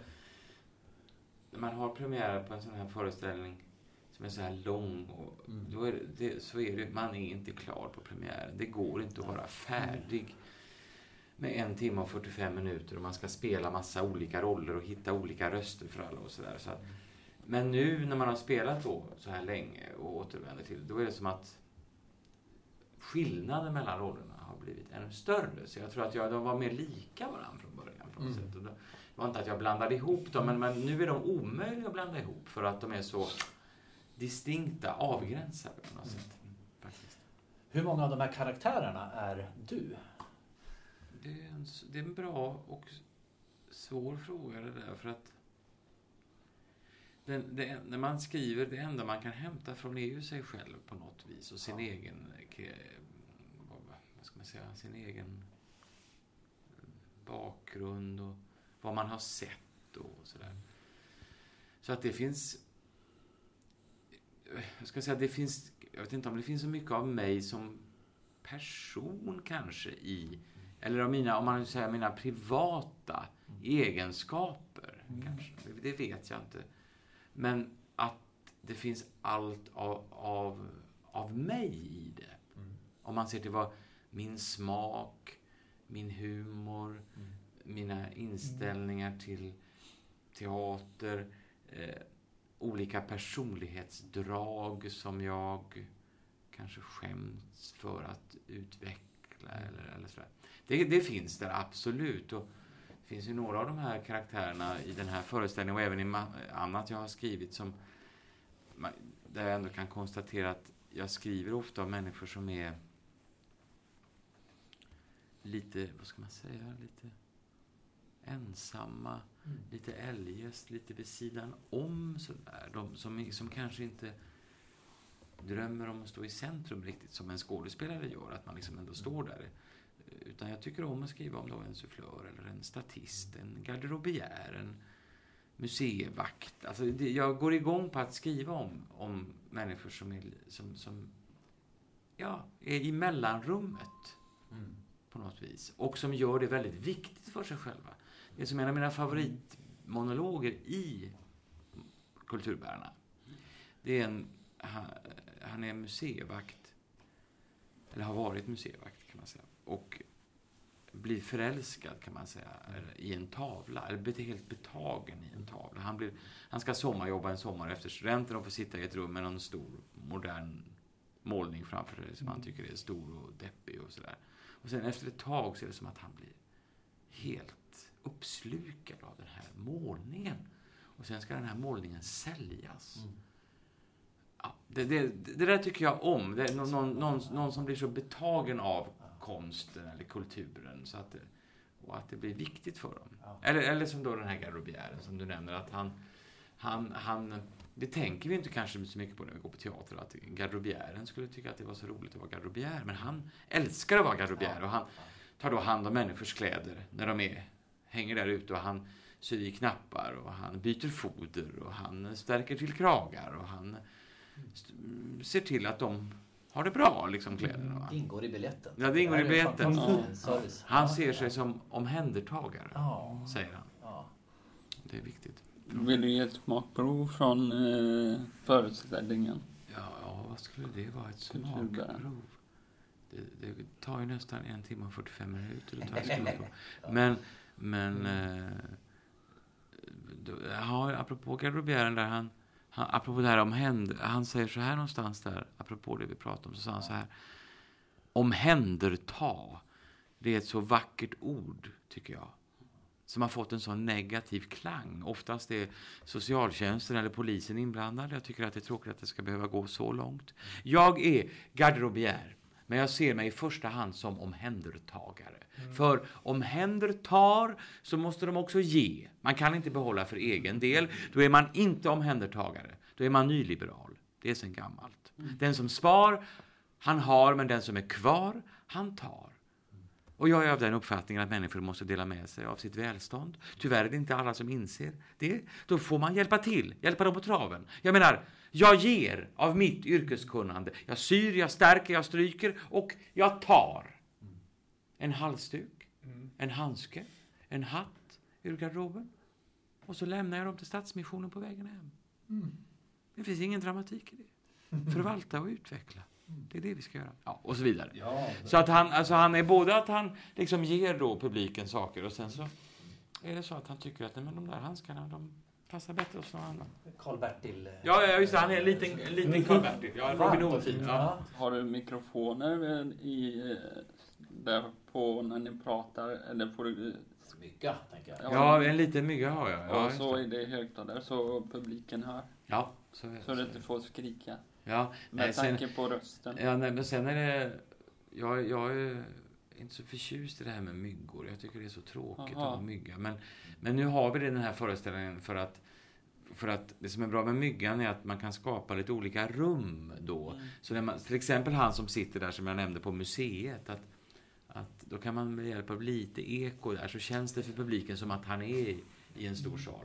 när man har premiär på en sån här föreställning som är så här lång, och Mm. då är det, det, så är det, man är inte klar på premiären. Det går inte att vara färdig med en timme och 45 minuter och man ska spela massa olika roller och hitta olika röster för alla och sådär. Så att, men nu när man har spelat då så här länge och återvänder till då är det som att skillnaden mellan rollerna har blivit ännu större. Så jag tror att jag, de var mer lika varandra från början på något Mm. sätt. Och det var inte att jag blandade ihop dem, men, men nu är de omöjliga att blanda ihop för att de är så distinkta, avgränsade på något sätt. Faktiskt. Hur många av de här karaktärerna är du? Det är, en, det är en bra och svår fråga det där, för att den, det, när man skriver, det enda man kan hämta från är ju sig själv på något vis och sin Ja. egen, eh, ska säga, sin egen bakgrund och vad man har sett och sådär. Så att det finns, jag ska säga, det finns, jag vet inte om det finns så mycket av mig som person kanske i, eller av mina, om man säga mina privata egenskaper kanske. Det, vet jag inte. Men att det finns allt av, av, av mig i det. Om man ser till vad min smak, min humor, mina inställningar till teater, eh, olika personlighetsdrag som jag kanske skäms för att utveckla eller, eller sådär. Det, det finns där absolut. Och det finns ju några av de här karaktärerna i den här föreställningen och även i annat jag har skrivit som där jag ändå kan konstatera att jag skriver ofta om människor som är lite, vad ska man säga, lite ensamma, lite eljest, lite vid sidan om sådär. De som, som kanske inte drömmer om att stå i centrum riktigt som en skådespelare gör, att man liksom ändå står där. Utan jag tycker om att skriva om då en sufflör eller en statist, en garderobiär, en museivakt. Alltså det, jag går igång på att skriva om, om människor som är, som, som ja, är i mellanrummet Mm. På något vis. Och som gör det väldigt viktigt för sig själva. Det är som en av mina favoritmonologer i Kulturbärarna. Det är en, han, är museivakt, eller har varit museivakt kan man säga. Och blir förälskad kan man säga i en tavla, eller blir helt betagen i en tavla. Han, blir, han ska sommarjobba en sommar efter studenten och får sitta i ett rum med någon stor modern målning framför sig som han tycker är stor och deppig och sådär. Och sen efter ett tag så är det som att han blir helt uppslukad av den här målningen. Och sen ska den här målningen säljas. Ja, det, det, det där tycker jag om. Det är någon, någon, någon, någon som blir så betagen av konsten eller kulturen. Så att det, och att det blir viktigt för dem. Ja. Eller, eller som då den här Garobieren som du nämner. Att han, han, han, det tänker vi inte kanske så mycket på när vi går på teater. Att Garobieren skulle tycka att det var så roligt att vara Garobier. Men han älskar att vara Garobier. Och han tar då hand om människors kläder när de är, hänger där ute. Och han syr i knappar och han byter foder och han stärker till kragar och han ser till att de har det bra, liksom kläderna. Det ingår i biljetten. Ja, det ingår i biljetten. service. Han Ja. ser sig som omhändertagare, Ja. säger han. ja. Det är viktigt. Vill du ge ett smakprov från eh, föreställningen? Ja, ja, vad skulle det vara? Ett smakprov? Det, det tar ju nästan en timme och 45 minuter att ta ett smakprov. Men, men... Eh, ja, apropå Garobieren där han... han apropå det här om händ, Han säger så här någonstans där, apropå det vi pratade om, så sa han så här. Omhänderta. Det är ett så vackert ord, tycker jag. Som har fått en sån negativ klang. Oftast är socialtjänsten eller polisen inblandad. Jag tycker att det är tråkigt att det ska behöva gå så långt. Jag är garderobiär. Men jag ser mig i första hand som omhändertagare. För omhändertar så måste de också ge. Man kan inte behålla för egen del. Då är man inte omhändertagare. Då är man nyliberal. Det är sen gammalt. Den som spar, han har, men den som är kvar, han tar. Och jag är av den uppfattningen att människor måste dela med sig av sitt välstånd. Tyvärr är det inte alla som inser det. Då får man hjälpa till, hjälpa dem på traven. Jag menar, jag ger av mitt yrkeskunnande. Jag syr, jag stärker, jag stryker och jag tar. En halsduk, en handske, en hatt ur garderoben. Och så lämnar jag dem till Stadsmissionen på vägen hem. Det finns ingen dramatik i det. Förvalta och utveckla. Det är det vi ska göra. Ja, och så vidare. Ja, Så att han, alltså han är både att han liksom ger då publiken saker och sen så är det så att han tycker att nej, men de där handskarna de passar bättre hos någon annan. Karl-Bertil. eh, Ja, ja just det, han är en liten, en liten Karl-Bertil. Ja, Robin Hood. Ja. Har du mikrofoner i, eh, där på när ni pratar? Eller får du... Mygga, tänker jag. ja, en liten mygga har jag. Ja, och så det. är det högtalare så publiken hör. ja så är Så du det. inte får skrika. Ja, Med nej, sen, tanke på rösten. ja, nej, men sen är det... Jag, jag är inte så förtjust i det här med myggor. Jag tycker det är så tråkigt Aha. att mygga. Men, men nu har vi den här föreställningen för att för att det som är bra med myggan är att man kan skapa lite olika rum då. Mm. Så när man, till exempel han som sitter där som jag nämnde på museet. Att, att då kan man med hjälp av lite eko där så känns det för publiken som att han är i, i en stor sal.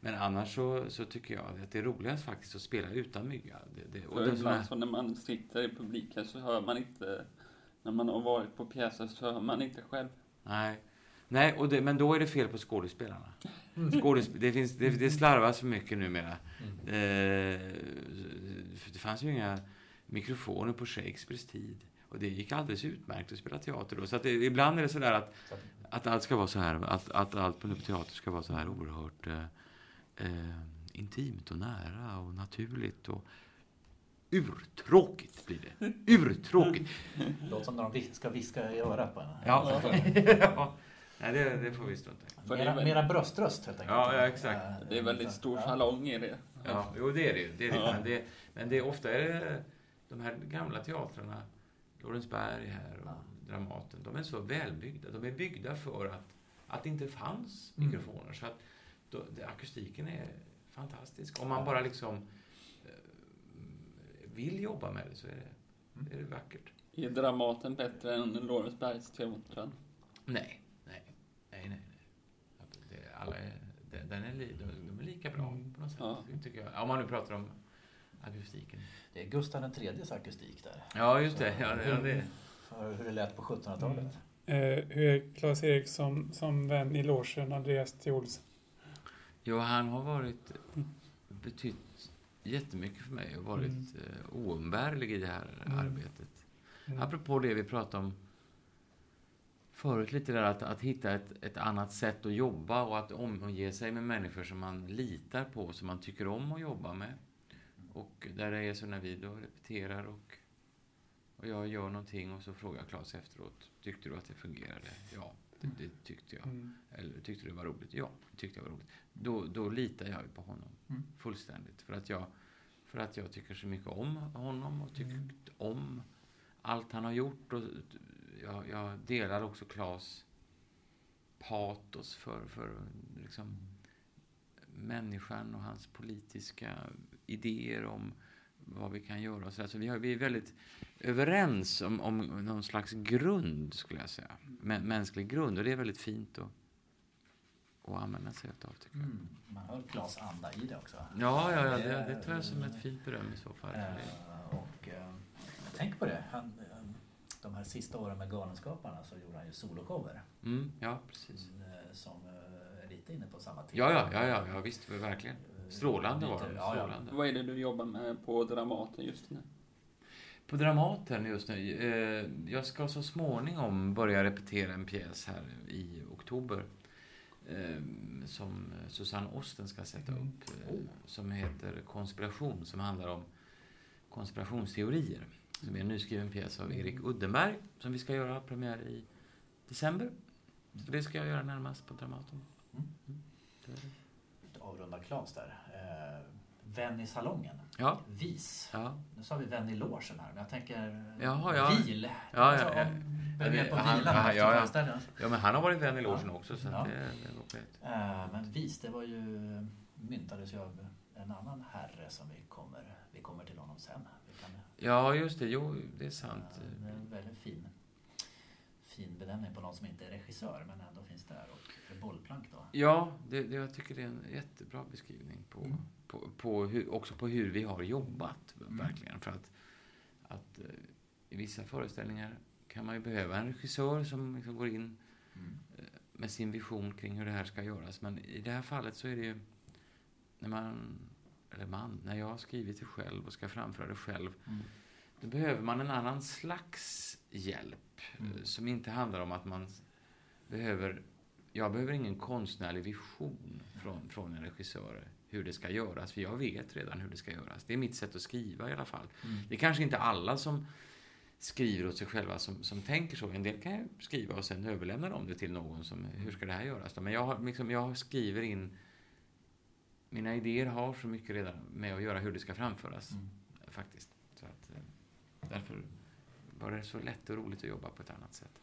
Men annars så, så tycker jag att det är roligast faktiskt att spela utan mygga. Det, det, och ibland så när man sitter i publiken så hör man inte... När man har varit på pjäser så hör man inte själv. nej. Nej, och det, men då är det fel på skådespelarna. Skådesp det, finns, det, det slarvas för mycket numera. Eh, för det fanns ju inga mikrofoner på Shakespeares tid. Och det gick alldeles utmärkt att spela teater då. Så att det, ibland är det sådär att, Så att- att allt ska vara så här, att, att allt på teater ska vara så här oerhört eh, eh, intimt och nära och naturligt och urtråkigt blir det. Urtråkigt. Låter som när de ska viska i örat på. Ja. ja. Nej, det, det får vi strunta i. Mera, väl- mera bröströst helt enkelt. Ja, ja, exakt. Eh, Det är väldigt stor salong i det. Ja, jo det är det ju. Det är det. Ja. Men, det, men det är ofta är det de här gamla teatrarna, Lorensberg här och Ja. Dramaten, de är så välbyggda. De är byggda för att, att det inte fanns Mm. mikrofoner. Så att då, det, akustiken är fantastisk. Om man bara liksom eh, vill jobba med det så är det, är det vackert. Är Dramaten bättre än Lorensbergsteatern? Nej, nej, nej, nej. nej. Det, alla är, den, den är, li- de, de är lika bra Mm. på något sätt, Ja. tycker jag. Om man nu pratar om akustiken. Det är Gustav IIIs akustik där. Ja, just det. Ja, det, ja, det. För hur det lät på 1700-talet. Eh, hur är Claes-Erik som, som vän i logen, Andreas till Olsson? Jo, han har varit betytt jättemycket för mig och varit Mm. eh, oumbärlig i det här Mm. arbetet. Mm. Apropå det vi pratade om förut lite där att, att hitta ett, ett annat sätt att jobba och att omge sig med människor som man litar på, som man tycker om att jobba med. Och där det är så när vi då repeterar och, och jag gör någonting och så frågar Claes efteråt, tyckte du att det fungerade? Ja, det, det tyckte jag. Mm. Eller tyckte du det var roligt? Ja, det tyckte jag var roligt. Då, då litar jag på honom Mm. fullständigt. För att, jag, för att jag tycker så mycket om honom och tycker Mm. om allt han har gjort. Och jag, jag delar också Klas patos för, för liksom, människan och hans politiska idéer om vad vi kan göra. och Så, där. så vi, har, vi är väldigt överens om, om någon slags grund, skulle jag säga. Mä, mänsklig grund. Och det är väldigt fint att, att använda sig av, tycker jag. Mm. Man hör Klas anda i det också. Ja, ja, ja det, det tar jag som ett fint beröm i så fall. Eh, och eh, jag tänker på det. Han, de här sista åren med Galenskaparna så gjorde han ju soloshower. Mm, ja, precis. eh, Som är lite inne på samma tema. Ja, ja, ja, ja, visst, verkligen. Strålande var de. Ja, ja. Strålande. Vad är det du jobbar med på Dramaten just nu? På Dramaten just nu. Jag ska så småningom börja repetera en pjäs här i oktober. Eh, som Susanne Osten ska sätta Mm. upp. Eh, som heter Konspiration, som handlar om konspirationsteorier. Som är en nyskriven pjäs av Erik Uddenberg. Som vi ska göra premiär i december. Så det ska jag göra närmast på Dramaten. Mm. Mm. Avrunda Klas där. Vän i salongen. Ja, Vis. ja. Nu sa vi vän i logen här, men jag tänker Jaha, ja. vil. Ja, ja, ja. Behöver Ja, han- ja, ja, men han har varit vän i logen också, så Ja. det, det. Eh, Men vis, det var ju, myntades ju av en annan herre som vi kommer, vi kommer till honom sen. Kan, Ja, just det. Jo, det är sant. det är en väldigt fin, fin benämning på någon som inte är regissör men ändå finns där. Och ett bollplank då. Ja, det, det, jag tycker det är en jättebra beskrivning på, Mm. på, på hur, också på hur vi har jobbat, Mm. verkligen. För att, att eh, i vissa föreställningar kan man ju behöva en regissör som liksom går in Mm. med sin vision kring hur det här ska göras. Men i det här fallet så är det ju när man, eller man, när jag har skrivit det själv och ska framföra det själv, Mm. då behöver man en annan slags hjälp Mm. eh, som inte handlar om att man behöver, jag behöver ingen konstnärlig vision från, från en regissör hur det ska göras, för jag vet redan hur det ska göras. Det är mitt sätt att skriva i alla fall. Mm. Det är kanske inte alla som skriver åt sig själva som, som tänker så. En del kan ju skriva och sen överlämna de det till någon som, hur ska det här göras då? Men jag, liksom, jag skriver in, mina idéer har så mycket redan med att göra hur det ska framföras, Mm. faktiskt. Så att, eh, därför var det så lätt och roligt att jobba på ett annat sätt.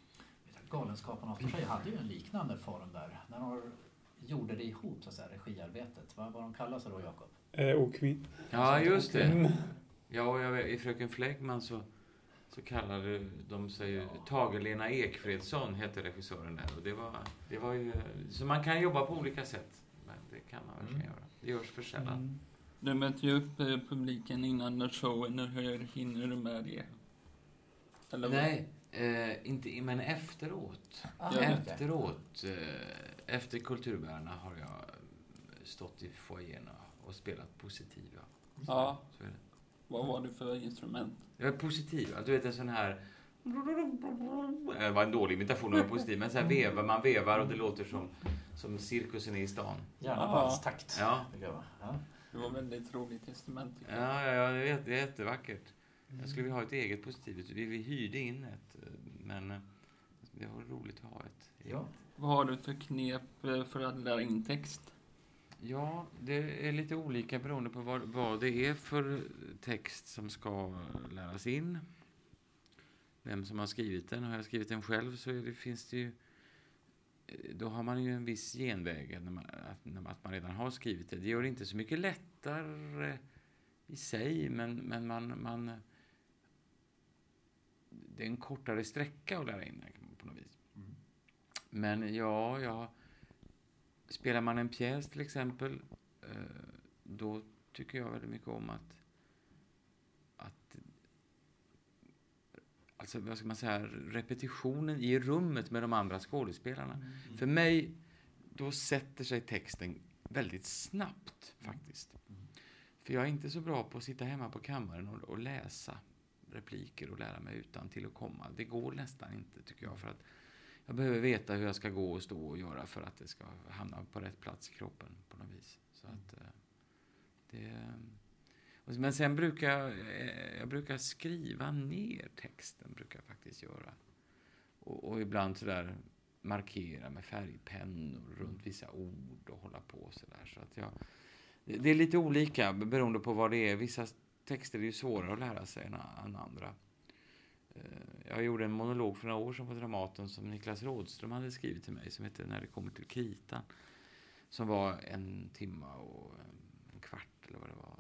Galenskaparna för sig hade ju en liknande form där. När de gjorde det ihop, så att säga, regiarbetet. Vad, vad de kallar sig då, Jakob? Eh, Okmi. Ja, just det. Ja, och jag, vet- i Fröken Fläggman så, så kallade de sig ju Tage-Lena Ekfredsson, hette regissören där. Och det var, det var ju, så man kan jobba på olika sätt. Men det kan man verkligen Mm. göra. Det görs för sällan. Mm. Du möter ju upp eh, publiken innan showen. Hur hinner du med det? Eller vad? Nej, eh, inte, men efteråt. Ah. Efteråt, eh, efter Kulturbärarna har jag stått i foajén och, spelat positiva. Ja, Så är det. vad var det för instrument? Jag är positiv. Du vet en sån här... Det var en dålig imitation av positiv, men så här vevar, man vevar och det låter som, som cirkusen är i stan. Gärna Ja. valstakt. Ja. Det var väldigt roligt instrument. Ja, ja, ja, det är, det är jättevackert. Jag skulle vilja ha ett eget positivt. Vi, vi hyrde in ett, eh, men eh, det var roligt att ha ett. Ja. Vad har du för knep eh, för att lära in text? Ja, det är lite olika beroende på vad, vad det är för text som ska läras in. Vem som har skrivit den. Har jag skrivit den själv så är det, finns det ju... Då har man ju en viss genväg när man, att, när man- att man redan har skrivit det. Det gör det inte så mycket lättare i sig, men, men man, man... Det är en kortare sträcka att lära in den på något vis. Mm. Men ja, ja... Spelar man en pjäs till exempel, eh, då tycker jag väldigt mycket om att, att, alltså, vad ska man säga, repetitionen i rummet med de andra skådespelarna. Mm. För mig, då sätter sig texten väldigt snabbt faktiskt. För jag är inte så bra på att sitta hemma på kammaren och, och läsa repliker och lära mig utan till att komma. Det går nästan inte tycker jag för att jag behöver veta hur jag ska gå och stå och göra för att det ska hamna på rätt plats i kroppen på något vis. Så att eh, det... Men sen brukar jag, eh, jag brukar skriva ner texten, brukar jag faktiskt göra. Och, och ibland sådär markera med färgpennor runt vissa ord och hålla på sådär. Så att jag, det är lite olika beroende på vad det är. Vissa texter är ju svårare att lära sig än, andra. Eh, Jag gjorde en monolog för några år sedan på Dramaten som Niklas Rådström hade skrivit till mig som heter När det kommer till kritan. Som var en timma och en kvart eller vad det var.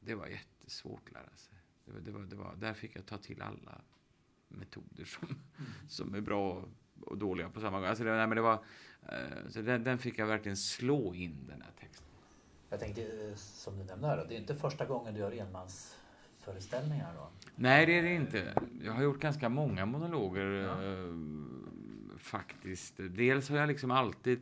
Det var jättesvårt att lära sig. Det var, det var, det var, där fick jag ta till alla metoder som, som är bra och dåliga på samma gång. Alltså det, nej, men det var, eh, så den, den fick jag verkligen slå in den här texten. Jag tänkte, eh, som du nämnde här, då, det är inte första gången du gör enmansföreställningar då? Nej, det är det inte. Jag har gjort ganska många monologer eh, faktiskt. Dels har jag liksom alltid,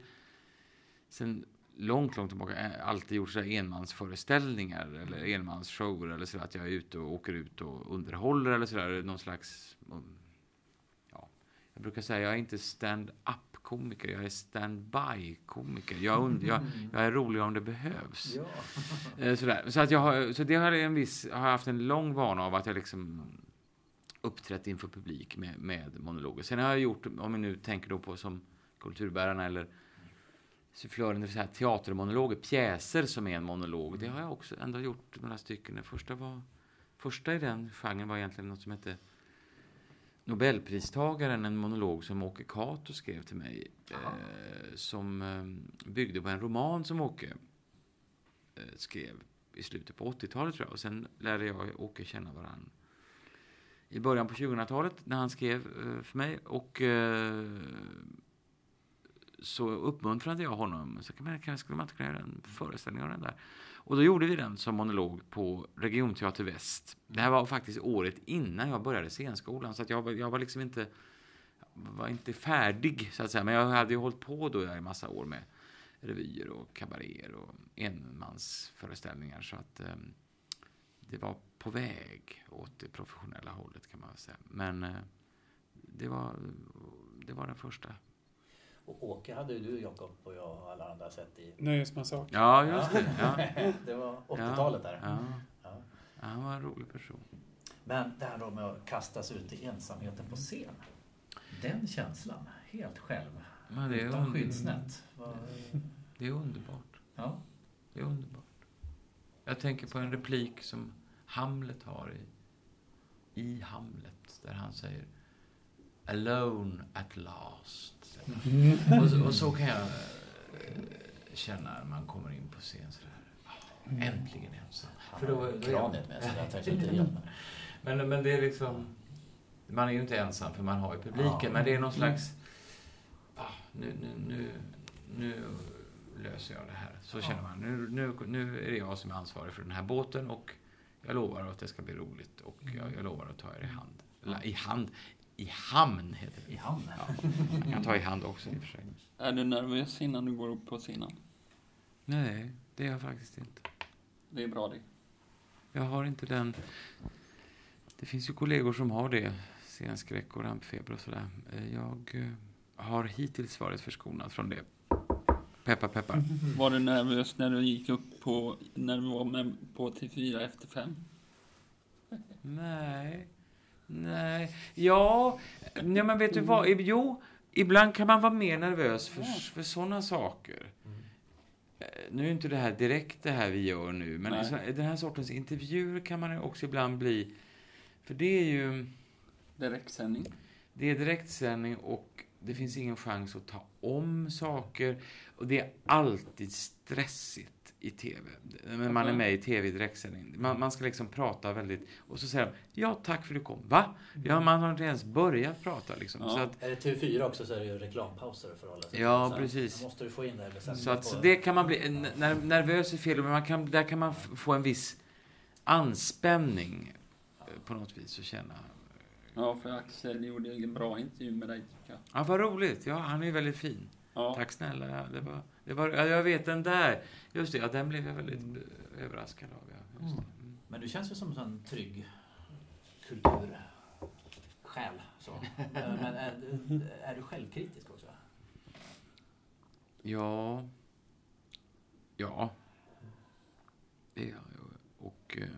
sen långt, långt tillbaka, eh, alltid gjort så enmansföreställningar eller enmansshower eller så att jag är ute och åker ut och underhåller eller så där, någon slags, ja, jag brukar säga jag är inte stand-up komiker, jag är stand-by komiker. Jag, und- jag, jag är rolig om det behövs. Ja. Eh, Sådär. Så, att jag har, så det har jag en viss, har haft en lång vana av att jag liksom uppträtt inför publik med, med monologer. Sen har jag gjort, om vi nu tänker då på som kulturbärarna eller sufflören, vill säga teatermonologer, pjäser som är en monolog. Det har jag också ändå gjort några stycken. Den första, var, första i den genren var egentligen något som hette Nobelpristagaren, en monolog som Åke Cato skrev till mig. Eh, som eh, byggde på en roman som Åke eh, skrev i slutet på 80-talet tror jag. Och sen lärde jag och Åke känna varandra i början på 2000-talet när han skrev eh, för mig. Och eh, så uppmuntrade jag honom. Så kan man, kan, skulle man inte kunna göra en föreställning av den där? Och då gjorde vi den som monolog på Regionteater Väst. Det här var faktiskt året innan jag började scenskolan. Så att jag, var- jag var liksom inte, var inte färdig så att säga. Men jag hade ju hållit på då i massa år med revyer och kabaréer och enmansföreställningar. Så att eh, det var på väg åt det professionella hållet kan man väl säga. Men eh, det, var, det var den första. Och Åke hade ju du, Jakob och jag och alla andra sett i... Nöjesmassak. Ja, just det. Ja. det var 80-talet där. Ja. Ja. Ja, han var en rolig person. Men det här då med att kastas ut i ensamheten på scen. Den känslan, helt själv. Men det är utan under- skyddsnät. Vad- Det är underbart. Ja. Det är underbart. Jag tänker på en replik som Hamlet har i, i Hamlet, där han säger Alone at last. han. Och, så, och så kan jag eh, känna när man kommer in på scen sådär. Ah, Äntligen ensam. För då- då är- kraniet med sig, jag inte. Men, men det är liksom... Man är ju inte ensam för man har ju publiken, Ja. men det är någon slags... Ah, nu, nu, nu, nu löser jag det här. Så känner man. Nu, nu, nu är det jag som är ansvarig för den här båten och jag lovar att det ska bli roligt och jag, jag lovar att ta er i hand. Eller, I hand? I hamn heter det. I hamn. Ja, man kan ta i hand också i och för sig. Är du nervös innan du går upp på scenen? Nej, det är jag faktiskt inte. Det är bra det. Jag har inte den... Det finns ju kollegor som har det. Scenskräck och rampfeber och sådär. Eh, Jag eh, har hittills varit förskonad från det. Peppar, peppar. Var du nervös när du gick upp på, när du var med på T4 efter fem? Nej. Nej. Ja, ja men vet du vad? Jo, ibland kan man vara mer nervös för, för sådana saker. Eh, Nu är inte det här direkt det här vi gör nu, men Nej. den här sortens intervjuer kan man också ibland bli... För det är ju... Direktsändning. Det är direktsändning och det finns ingen chans att ta om saker. Och det är alltid stressigt i tv. När man är med i tv i direktsändning. Man, man ska liksom prata väldigt... Och så säger de, ja tack för att du kom. Va? Ja, man har inte ens börjat prata liksom. Ja. Så att, Är det TV4 också så är det ju reklampauser att sig till. Ja, Så precis. Då måste du få in det. eller sätta så att på- det kan man bli... n- När, nervös är fel, men man kan, där kan man få en viss anspänning eh, på något vis och känna Ja, för Axel gjorde en bra intervju med dig tycker jag. Ja, vad roligt. Ja, han är väldigt fin. Ja, Tack snälla. Det var, det var, ja, jag vet den där. Just det, ja, den blev jag väldigt eh, överraskad av. Ja, just det. Mm. Men du känns ju som en sån trygg kultursjäl. Så. Eh, Men är, är du självkritisk också? Ja. Ja. Det är jag. Och eh,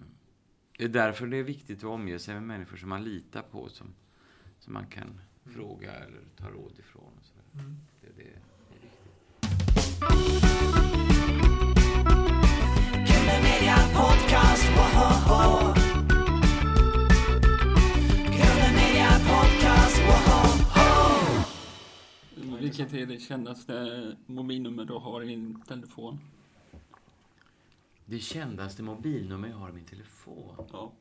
det är därför det är viktigt att omge sig med människor som man litar på, som, som man kan fråga eller ta råd ifrån. Och så vilket är det kändaste mobilnummer du har i din telefon? Det kändaste mobilnummer jag har i min telefon. Ja.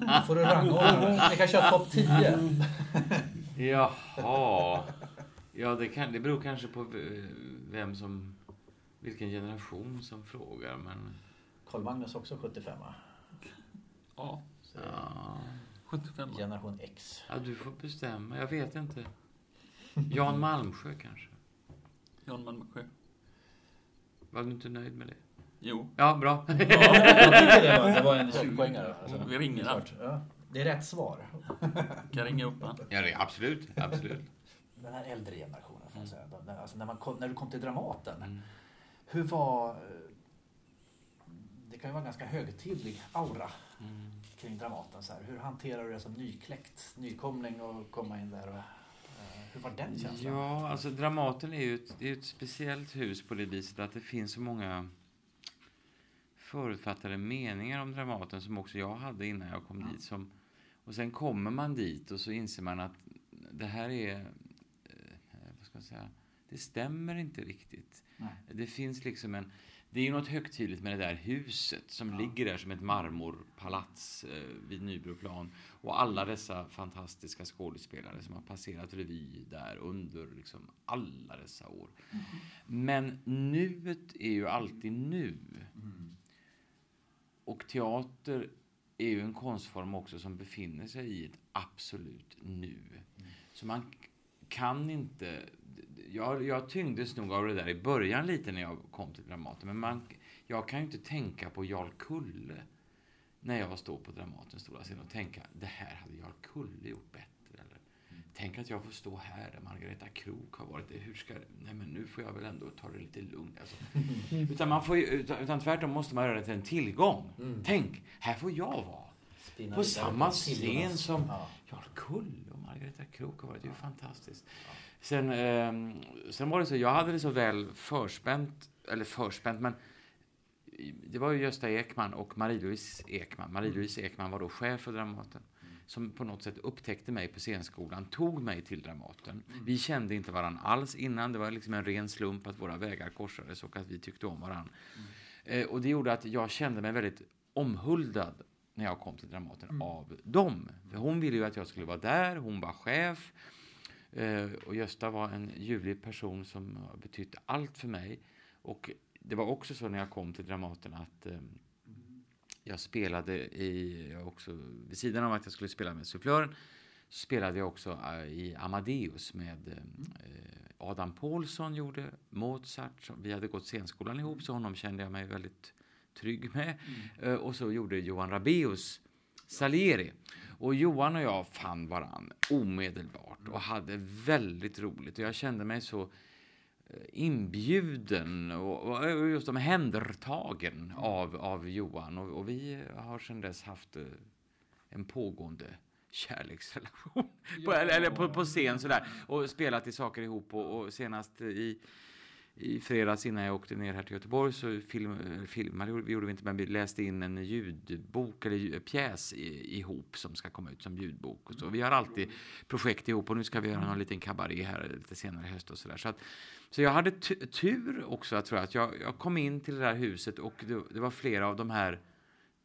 Då får du rangordna. Vi kan köra topp 10. Jaha. Ja, det, kan, det beror kanske på vem som... Vilken generation som frågar, men... Carl Magnus också 75 va? Ja, Så Ja, 75. Generation X. ja du får bestämma. Jag vet inte. Jan Malmsjö kanske. Jan Malmsjö. Var du inte nöjd med det? Jo. Ja, bra. Ja, jag tycker det var, det var en 20-poängare. Alltså. Vi ringer han. Ja. Det är rätt svar. Kan ringa upp han. Ja, det, absolut. absolut. Den här äldre generationen, får jag säga. De- de- Alltså när, man kom, när du kom till Dramaten. Mm. Hur var... eh, Det kan ju vara en ganska högtidlig aura Mm. kring Dramaten. Så här. Hur hanterar du det som nykläckt, nykomling och komma in där? Och, eh, hur var den känslan? Ja, alltså Dramaten är ju ett, är ett speciellt hus på det viset att det finns så många förutfattade meningar om Dramaten som också jag hade innan jag kom dit. Som, och sen kommer man dit och så inser man att det här är, ska säga, det stämmer inte riktigt. Nej. Det finns liksom en, det är ju något högtidligt med det där huset som Ja. ligger där som ett marmorpalats eh, vid Nybroplan. Och alla dessa fantastiska skådespelare som har passerat revy där under liksom alla dessa år. Men nuet är ju alltid nu. Och teater är ju en konstform också som befinner sig i ett absolut nu. Så man kan inte... Jag, jag tyngdes nog av det där i början lite när jag kom till Dramaten. Men man, jag kan ju inte tänka på Jarl Kulle när jag står på Dramatens stora scen och tänka det här hade Jarl Kulle gjort bättre. Eller, Tänk att jag får stå här där Margareta Krook har varit. Hur ska, nej men nu får jag väl ändå ta det lite lugnt. Alltså. utan, man får utan, utan tvärtom måste man göra det till en tillgång. Tänk, här får jag vara. Spinna På samma scen som Ja. Jarl Kulle och Margareta Krook har varit. Det är ju fantastiskt. Sen, ehm, sen var det så, jag hade det så väl förspänt, eller förspänt, men det var ju Gösta Ekman och Marie-Louise Ekman. Marie-Louise Ekman var då chef för Dramaten. Som på något sätt upptäckte mig på scenskolan, tog mig till Dramaten. Vi kände inte varann alls innan. Det var liksom en ren slump att våra vägar korsades och att vi tyckte om varann. Eh, och det gjorde att jag kände mig väldigt omhuldad när jag kom till Dramaten av dem. För hon ville ju att jag skulle vara där, hon var chef. Eh, och Gösta var en ljuvlig person som har betytt allt för mig. Och det var också så när jag kom till Dramaten att eh, jag spelade i, också, vid sidan av att jag skulle spela med sufflören, så spelade jag också eh, i Amadeus med Adam Paulsson gjorde Mozart. Vi hade gått scenskolan ihop så honom kände jag mig väldigt trygg med. Eh, och så gjorde Johan Rabeus Salieri. Och Johan och jag fann varann omedelbart och hade väldigt roligt. Och jag kände mig så eh, inbjuden och, och just omhändertagen av, av Johan. Och, och vi har sedan dess haft eh, en pågående kärleksrelation. på, eller, eller på, på scen sådär. Och spelat i saker ihop. Och, och senast i, i fredags innan jag åkte ner här till Göteborg så film, eller filmade vi gjorde vi inte, men vi läste in en ljudbok eller pjäs i, ihop som ska komma ut som ljudbok. Och så. Vi har alltid projekt ihop och nu ska vi göra någon liten kabaré här lite senare i höst och sådär. Så, att, så jag hade tur också, tror jag, att jag, jag kom in till det där huset och det, det var flera av de här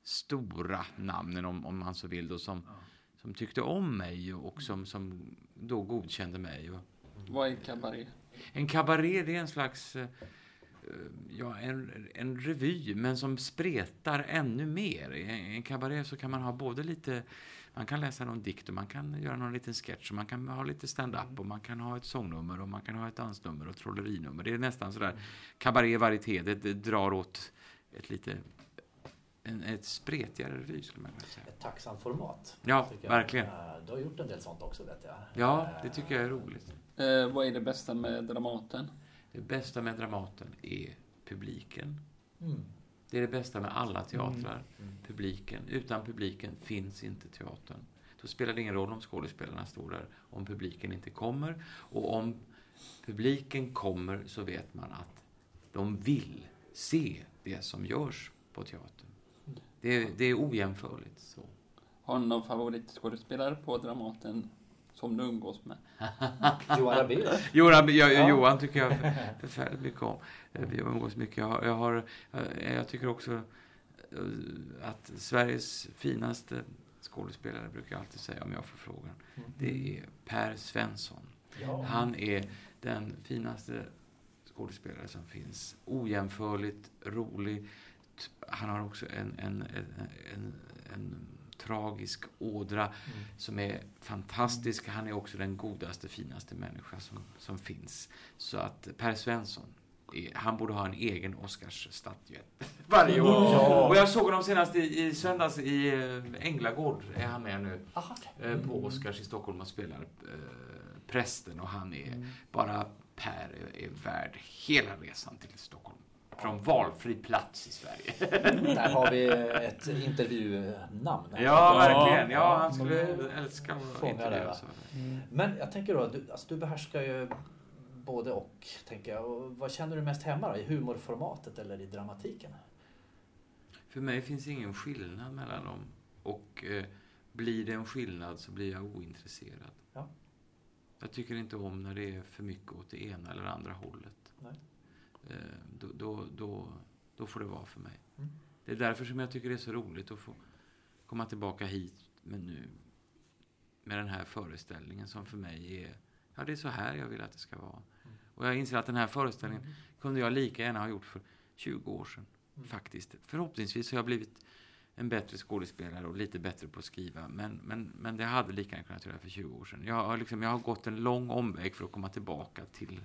stora namnen, om, om man så vill, då, som, som tyckte om mig och som, som då godkände mig. Och, Vad är kabaré? En kabaré det är en slags eh, ja, en, en revy, men som spretar ännu mer. I en- kabaré så kan man ha både lite Man kan läsa någon dikt och man kan göra någon liten sketch och man kan ha lite stand-up och man kan ha ett sångnummer och man kan ha ett dansnummer och trollerinummer. Det är nästan sådär kabaré varieté, det, det drar åt ett lite en, ett spretigare revy skulle man kunna säga. Ett tacksamt format. Ja, verkligen. Eh, Du har gjort en del sånt också vet jag. Ja, Eh, det tycker jag är roligt. Eh, vad är det bästa med Dramaten? Det bästa med Dramaten är publiken. Mm. Det är det bästa med alla teatrar. Mm. Publiken. Utan publiken finns inte teatern. Då spelar det ingen roll om skådespelarna står där, om publiken inte kommer. Och om publiken kommer så vet man att de vill se det som görs på teatern. Det är, det är ojämförligt. Så. Har du någon favoritskådespelare på Dramaten som du umgås med? Johan Rabaeus. Johan, jag, Ja. Johan tycker jag förfärligt mycket om. Eh, Vi umgås mycket. Jag, har, jag, har, eh, jag tycker också eh, att Sveriges finaste skådespelare, brukar jag alltid säga om jag får frågan, det är Per Svensson. Ja. Han är den finaste skådespelare som finns. Ojämförligt rolig. Han har också en, en, en, en, en tragisk ådra Mm. som är fantastisk. Han är också den godaste, finaste människa som, som finns. Så att Per Svensson, han borde ha en egen Oscarsstatyett varje år. Ja. Och jag såg honom senast i, i söndags i eh, Änglagård, är han med nu, Aha. eh, på Oscars i Stockholm och spelar eh, prästen. Och han är, Mm. bara Per är, är värd hela resan till Stockholm. Från valfri plats i Sverige. Där har vi ett intervjunamn. Ja, verkligen. Ja, han skulle älska att Fånga det, intervjua så. Men jag tänker då, du, alltså, du behärskar ju både och, tänker jag. Och vad känner du mest hemma då? I humorformatet eller i dramatiken? För mig finns ingen skillnad mellan dem. Och eh, blir det en skillnad så blir jag ointresserad. Ja. Jag tycker inte om när det är för mycket åt det ena eller andra hållet. Nej. Eh, då, då, då, då får det vara för mig. Mm. Det är därför som jag tycker det är så roligt att få komma tillbaka hit med nu. Med den här föreställningen som för mig är, ja det är så här jag vill att det ska vara. Mm. Och jag inser att den här föreställningen kunde jag lika gärna ha gjort för 20 år sedan. Mm. Faktiskt. Förhoppningsvis har jag blivit en bättre skådespelare och lite bättre på att skriva. Men, men, men det hade lika gärna kunnat göra för 20 år sedan. Jag har, liksom, jag har gått en lång omväg för att komma tillbaka till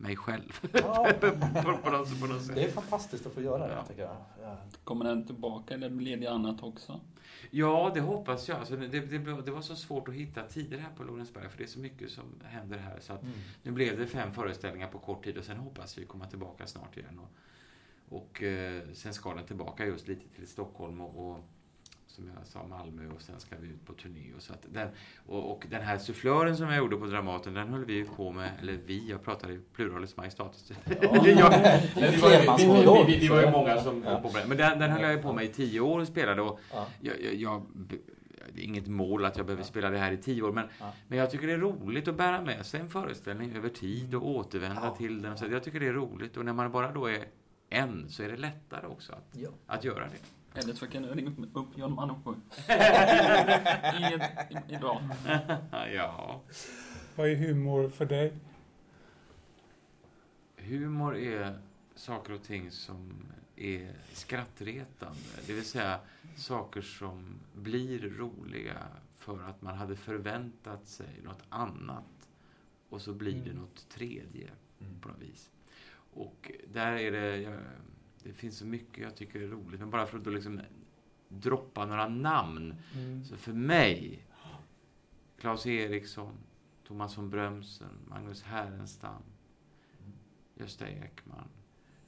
mig själv. Ja, det är fantastiskt att få göra det, Ja. tycker jag. Ja. Kommer den tillbaka eller blir det annat också? Ja, det hoppas jag. Alltså, det, det, det var så svårt att hitta tider här på Lorensberg, för det är så mycket som händer här. Så att Mm. nu blev det fem föreställningar på kort tid och sen hoppas vi komma tillbaka snart igen. Och, och eh, sen ska den tillbaka just lite till Stockholm och, och som jag sa, Malmö och sen ska vi ut på turné. Och, så att den, och, och den här sufflören som jag gjorde på Dramaten, den höll vi ju på med, eller vi, jag pratar i pluralis majestatis. Ja. Jag- vi, var, vi, vi var ju många som Ja. på med det. Men den, den höll jag ju på med i tio år och spelade. Och Ja. jag, jag, jag, det är inget mål att jag behöver spela det här i tio år, men, Ja. men jag tycker det är roligt att bära med sig en föreställning över tid och återvända Ja. till den. Så jag tycker det är roligt. Och när man bara då är en så är det lättare också att, Ja. att göra det. Eller så kan du ringa upp-. I, i, idag. ja. Vad är humor för dig? Humor är saker och ting som är skrattretande. Det vill säga saker som blir roliga för att man hade förväntat sig något annat och så blir det Mm. något tredje Mm. på något vis. Och där är det, jag, det finns så mycket jag tycker är roligt, men bara för att då liksom droppa några namn. Mm. Så för mig, Claes Eriksson, Thomas von Brömsen, Magnus Härenstam, Gösta Ekman,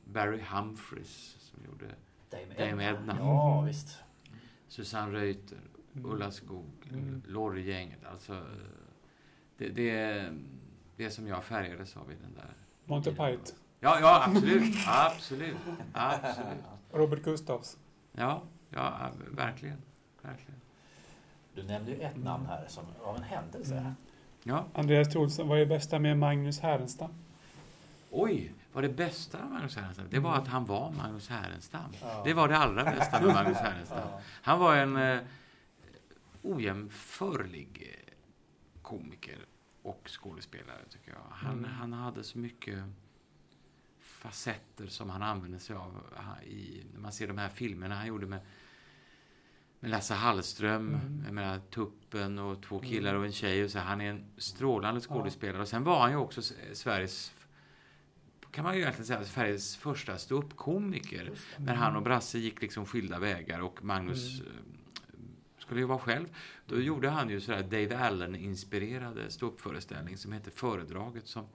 Barry Humphries som gjorde Dame Dame Edna. Ja, visst. Susanne Reuter, Mm. Ulla Skog, Mm. Lorry-gänget. Alltså, det, det, det som jag färgades av i den där. Monty Python. Ja, ja, absolut. absolut. Absolut. Robert Gustafs. Ja, ja, verkligen. Verkligen. Du nämnde ju ett namn här som av en händelse. Mm. Ja. Andreas Olsson, vad är det bästa med Magnus Härenstam? Oj, vad det bästa med Magnus Härenstam? Det var att han var Magnus Härenstam. Ja. Det var det allra bästa med Magnus Härenstam. Han var en eh, ojämförlig eh, komiker och skådespelare, tycker jag. Han, Mm. han hade så mycket facetter som han använde sig av i, när man ser de här filmerna han gjorde med med Lasse Hallström, Mm. jag menar Tuppen och två killar och en tjej. Och så. Han är en strålande skådespelare. Och sen var han ju också Sveriges, kan man ju egentligen säga, Sveriges första ståuppkomiker. När han och Brasse gick liksom skilda vägar och Magnus Mm. eh, skulle ju vara själv. Då gjorde han ju sådär Dave Allen-inspirerade ståuppföreställning som heter Föredraget som,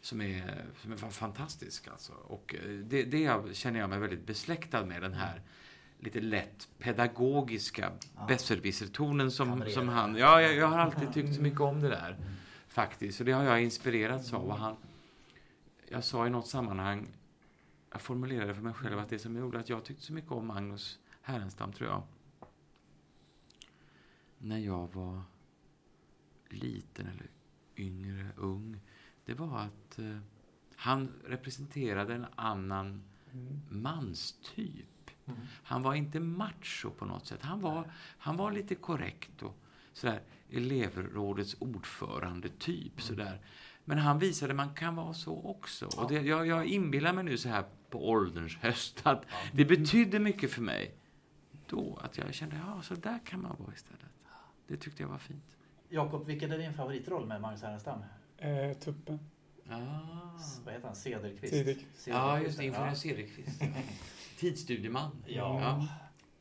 som, är, som är fa- fantastisk. Alltså. Och eh, det, det känner jag mig väldigt besläktad med, den här lite lätt pedagogiska Ja. besserwisser-tonen som, som han... Ja, jag, jag har alltid tyckt så mycket om det där, faktiskt. Och det har jag inspirerats av. Och han, jag sa i något sammanhang, jag formulerade för mig själv att det som gjorde att jag tyckte så mycket om Magnus Härenstam, tror jag, när jag var liten eller yngre, ung, det var att eh, han representerade en annan Mm. manstyp. Mm. Han var inte macho på något sätt. Han var, han var lite korrekt och sådär elevrådets ordförande typ sådär. Men han visade att man kan vara så också. Och det, jag, jag inbillar mig nu så här på ålderns höst att det betydde mycket för mig då att jag kände ja, så där kan man vara istället. Det tyckte jag var fint. Jakob, vilken är din favoritroll med Magnus Härenstam? Eh, tuppen. Ah. Vad heter han? Cederqvist? Cederqvist. Ja, just det. Ingenjör. Cederqvist. Tidsstudieman. Ja. Ja.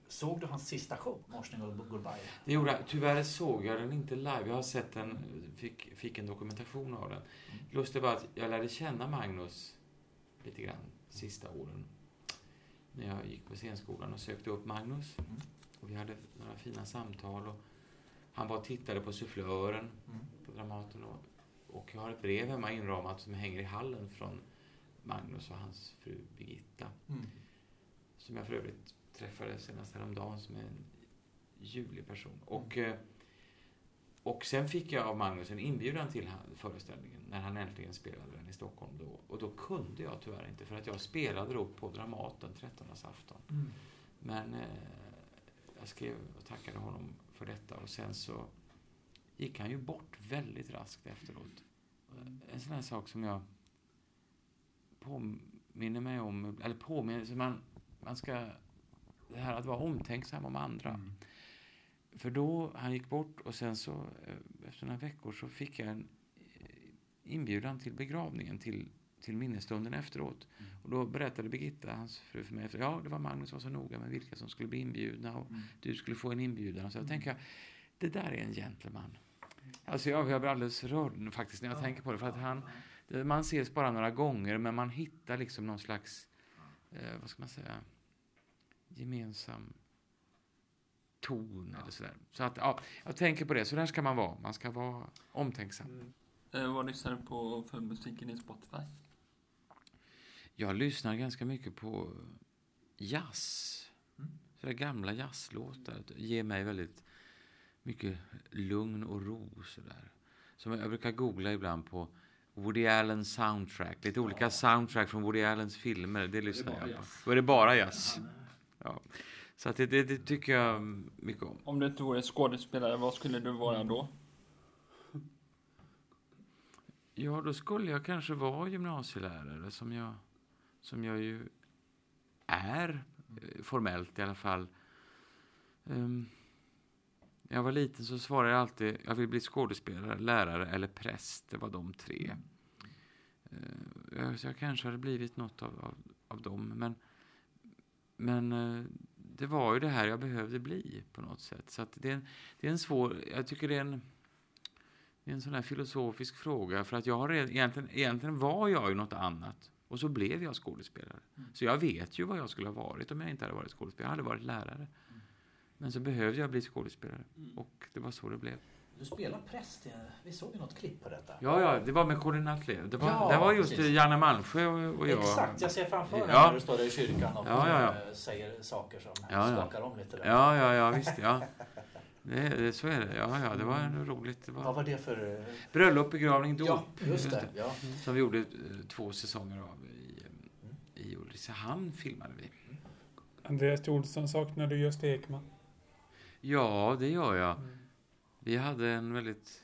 Såg du hans sista show, Morsning och Goodbye? Det gjorde jag. Tyvärr såg jag den inte live. Jag har sett den, fick, fick en dokumentation av den. Lustigt var att jag lärde känna Magnus lite grann sista åren. När jag gick på scenskolan och sökte upp Magnus. Mm. Och vi hade några fina samtal. Och han var och tittade på Sufflören Mm. på Dramaten. Och, och jag har ett brev hemma inramat som hänger i hallen från Magnus och hans fru Birgitta. Mm. Som jag för övrigt träffade senast häromdagen som är en ljuvlig person. Och, eh, och sen fick jag av Magnus en inbjudan till föreställningen när han äntligen spelade den i Stockholm. Då. Och då kunde jag tyvärr inte för att jag spelade då på Dramaten 13 afton. Mm. Men eh, jag skrev och tackade honom för detta och sen så gick han ju bort väldigt raskt efteråt. En sån här sak som jag påminner mig om, eller påminner, så man, man ska, det här att vara omtänksam om andra. För då, han gick bort och sen så, eh, efter några veckor så fick jag en eh, inbjudan till begravningen, till, till minnesstunden efteråt. Och då berättade Birgitta, hans fru, för mig, efter, ja, det var Magnus var så noga med vilka som skulle bli inbjudna och Mm. du skulle få en inbjudan. Och så jag tänker, det där är en gentleman. Alltså jag, jag blir alldeles rörd faktiskt när jag tänker på det. För att han, man ses bara några gånger, men man hittar liksom någon slags, eh, vad ska man säga, gemensam ton eller sådär. Så att, ja, jag tänker på det. Så där ska man vara. Man ska vara omtänksam. Mm. Eh, vad lyssnar du på för musiken i Spotify? Jag lyssnar ganska mycket på jazz. Mm. Sådär gamla jazzlåtar. Ger mig väldigt mycket lugn och ro. Sådär. Som jag brukar googla ibland på Woody Allen soundtrack. Lite olika soundtrack från Woody Allens filmer. Det lyssnar jag på. Då är det bara jazz. Ja. Så att det, det, det tycker jag mycket om. Om du inte vore skådespelare, vad skulle du vara då? Ja, då skulle jag kanske vara gymnasielärare som jag, som jag ju är, eh, formellt i alla fall. Ehm, när jag var liten så svarade jag alltid, jag vill bli skådespelare, lärare eller präst. Det var de tre. Eh, jag- så jag kanske hade blivit något av, av, av dem. Men, men eh, det var ju det här jag behövde bli på något sätt. Så det, är en, det är en svår, jag tycker det är en det är en sån här filosofisk fråga. För att jag har redan, egentligen, egentligen var jag ju något annat. Och så blev jag skådespelare. Så jag vet ju vad jag skulle ha varit om jag inte hade varit skådespelare. Jag hade varit lärare. Men så behövde jag bli skådespelare. Och det var så det blev. Du spelar präst. Vi såg ju något klipp på detta. Ja, ja, det var med Colin Nutley. Det var, Ja, det var just precis. Janne Malmsjö och, och jag. Exakt, jag ser framför mig Ja. när du står där i kyrkan och Ja, ja, ja. eh, säger saker som Ja, ja. skakar om lite. Där. Ja, ja, ja, visst. Ja. Det, det, så är det. Ja, ja, det var Mm. roligt. Det Vad var var det för... eh, bröllop, begravning, dop. Ja, just det. Ja. Som vi gjorde eh, två säsonger av i, eh, i Ulricehamn filmade vi. Andreas. Olsson, saknar du Gösta Ekman? Ja, det gör jag. Vi hade en väldigt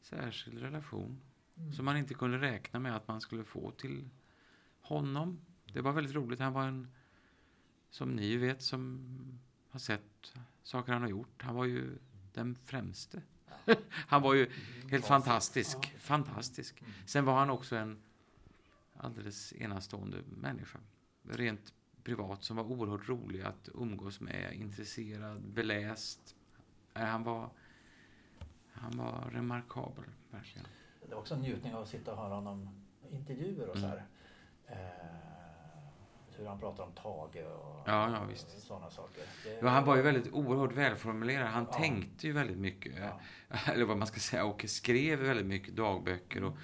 särskild relation som man inte kunde räkna med att man skulle få till honom. Det var väldigt roligt. Han var en, som ni vet, som har sett saker han har gjort. Han var ju den främste. han var ju helt fantastisk. Fantastisk. Sen var han också en alldeles enastående människa. Rent privat som var oerhört rolig att umgås med, intresserad, beläst. Han var, han var remarkabel, verkligen. Det var också en njutning av att sitta och höra honom intervjuer och så här. Eh, hur han pratar om Tage och, Ja, ja, visst. sådana saker. Det, Ja, han var ju väldigt oerhört välformulerad. Han Ja. tänkte ju väldigt mycket. Eller vad man ska säga. Och skrev väldigt mycket dagböcker. Och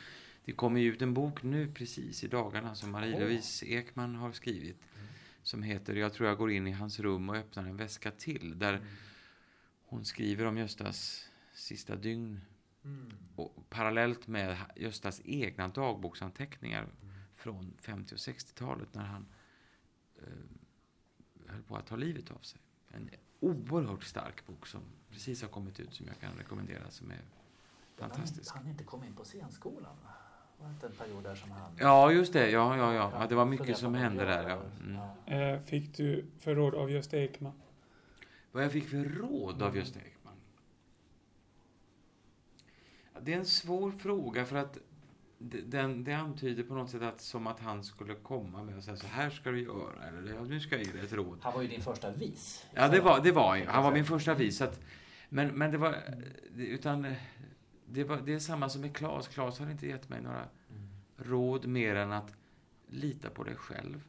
det kommer ju ut en bok nu precis i dagarna som Marie-Louise Ekman har skrivit. Som heter Jag tror jag går in i hans rum och öppnar en väska till. Där hon skriver om Göstas sista dygn. Mm. Och parallellt med Göstas egna dagboksanteckningar från 50 och 60-talet när han eh, höll på att ta livet av sig. En oerhört stark bok som precis har kommit ut som jag kan rekommendera som är fantastisk. Han, han inte kom in på scenskolan. Var det inte en period där som han... Ja, just det. Ja, ja, ja. ja det var mycket som hände där. Ja. Mm. Eh, fick du förråd av Gösta Ekman? Vad jag fick för råd av Gösta Ekman? Det är en svår fråga för att den, det antyder på något sätt att som att han skulle komma med och säga så här ska du göra eller nu ska jag ge dig ett råd. Han var ju din första vis. Ja, det var, det var han var min första vis. Att, men, men det var, det- utan eh, det, var, det är samma som med Claes. Claes har inte gett mig några råd mer än att lita på dig själv.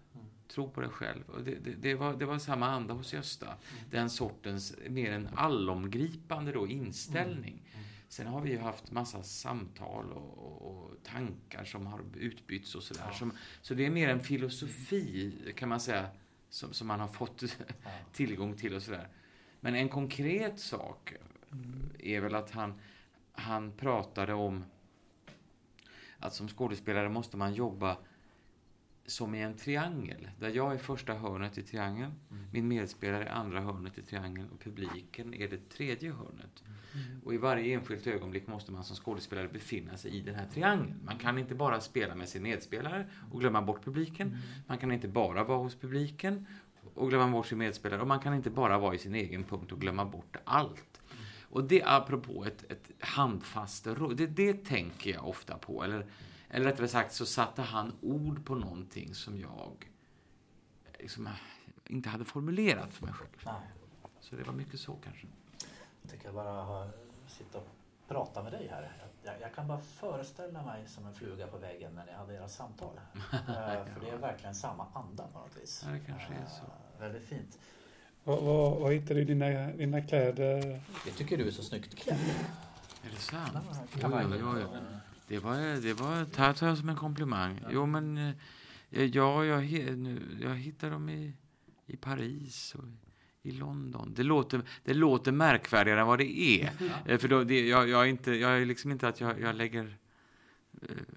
Tro på dig själv. Och det, det, det, var, det var samma anda hos Gösta. Den sortens, mer en allomgripande då, inställning. Sen har vi ju haft massa samtal och, och, och tankar som har utbytts och sådär. Som, så det är mer en filosofi, kan man säga, som, som man har fått tillgång till och sådär. Men en konkret sak är väl att han, han pratade om att som skådespelare måste man jobba som i en triangel. Där jag är första hörnet i triangeln, min medspelare är andra hörnet i triangeln och publiken är det tredje hörnet. Och i varje enskilt ögonblick måste man som skådespelare befinna sig i den här triangeln. Man kan inte bara spela med sin medspelare och glömma bort publiken. Man kan inte bara vara hos publiken och glömma bort sin medspelare. Och man kan inte bara vara i sin egen punkt och glömma bort allt. Och det apropå ett, ett handfast råd, det, det tänker jag ofta på. Eller, eller rättare sagt så satte han ord på någonting som jag liksom, inte hade formulerat för mig själv. Nej. Så det var mycket så kanske. Jag tycker jag bara sitta och prata med dig här. Jag, jag kan bara föreställa mig som en fluga på väggen när ni hade era samtal. Eh, För det är verkligen samma anda på något vis. Ja, det kanske är så. Eh, Väldigt fint. Var, var, var hittade du dina, dina kläder? Det tycker du är så snyggt klädd. Är det sant? Jo, jo, jo. Det var, det var, tar tar jag som en komplimang. Jo, men eh, ja, jag, jag hittar dem i, i Paris och i London. Det låter, det låter märkvärdigare än vad det är. Eh, För då, det, jag, jag, är inte, jag är liksom inte att jag, jag lägger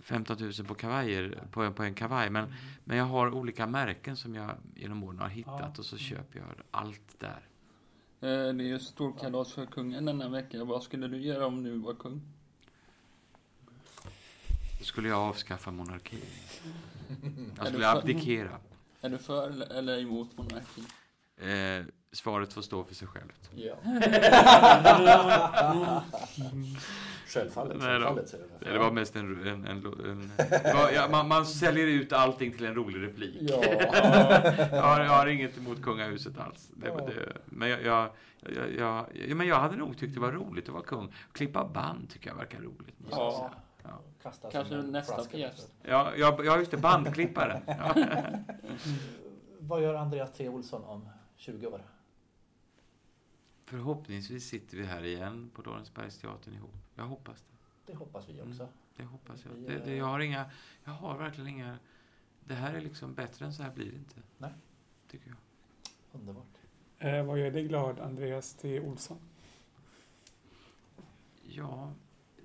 15 000 på kavajer, på, en- på en kavaj. Men, men jag har olika märken som jag genom åren har hittat Ja. och så köper jag allt där. Eh, Det är ju storkalas för kungen denna vecka. Vad skulle du göra om du var kung? Då skulle jag avskaffa monarkin. Jag skulle för- abdikera. Är du för eller- emot monarki? Eh, svaret får stå för sig självt. Ja. Självfallet. Nej självfallet. du. Det var mest en... en, en, en det ja, man, man säljer ut allting till en rolig replik. Ja. Jag, har, jag har inget emot kungahuset alls. Det, Ja. det, men jag, jag, jag, jag, ja, men jag hade nog tyckt det var roligt att vara kung. Klippa band tycker jag verkar roligt. Ja. säga. Ja. Kasta Kanske nästa pjäs. Ja, ja, ja, just det. Bandklippare. Ja. Vad gör Andreas T. Olsson om 20 år? Förhoppningsvis sitter vi här igen på Lorensbergsteatern ihop. Jag hoppas det. Det hoppas vi också. Mm. Det hoppas jag. Vi, Det, eh, det, jag, har inga, jag har verkligen inga... Det här är liksom bättre än så här blir det inte. Nej. Tycker jag. Underbart. Eh, vad gör dig glad, Andreas T. Olsson? Ja,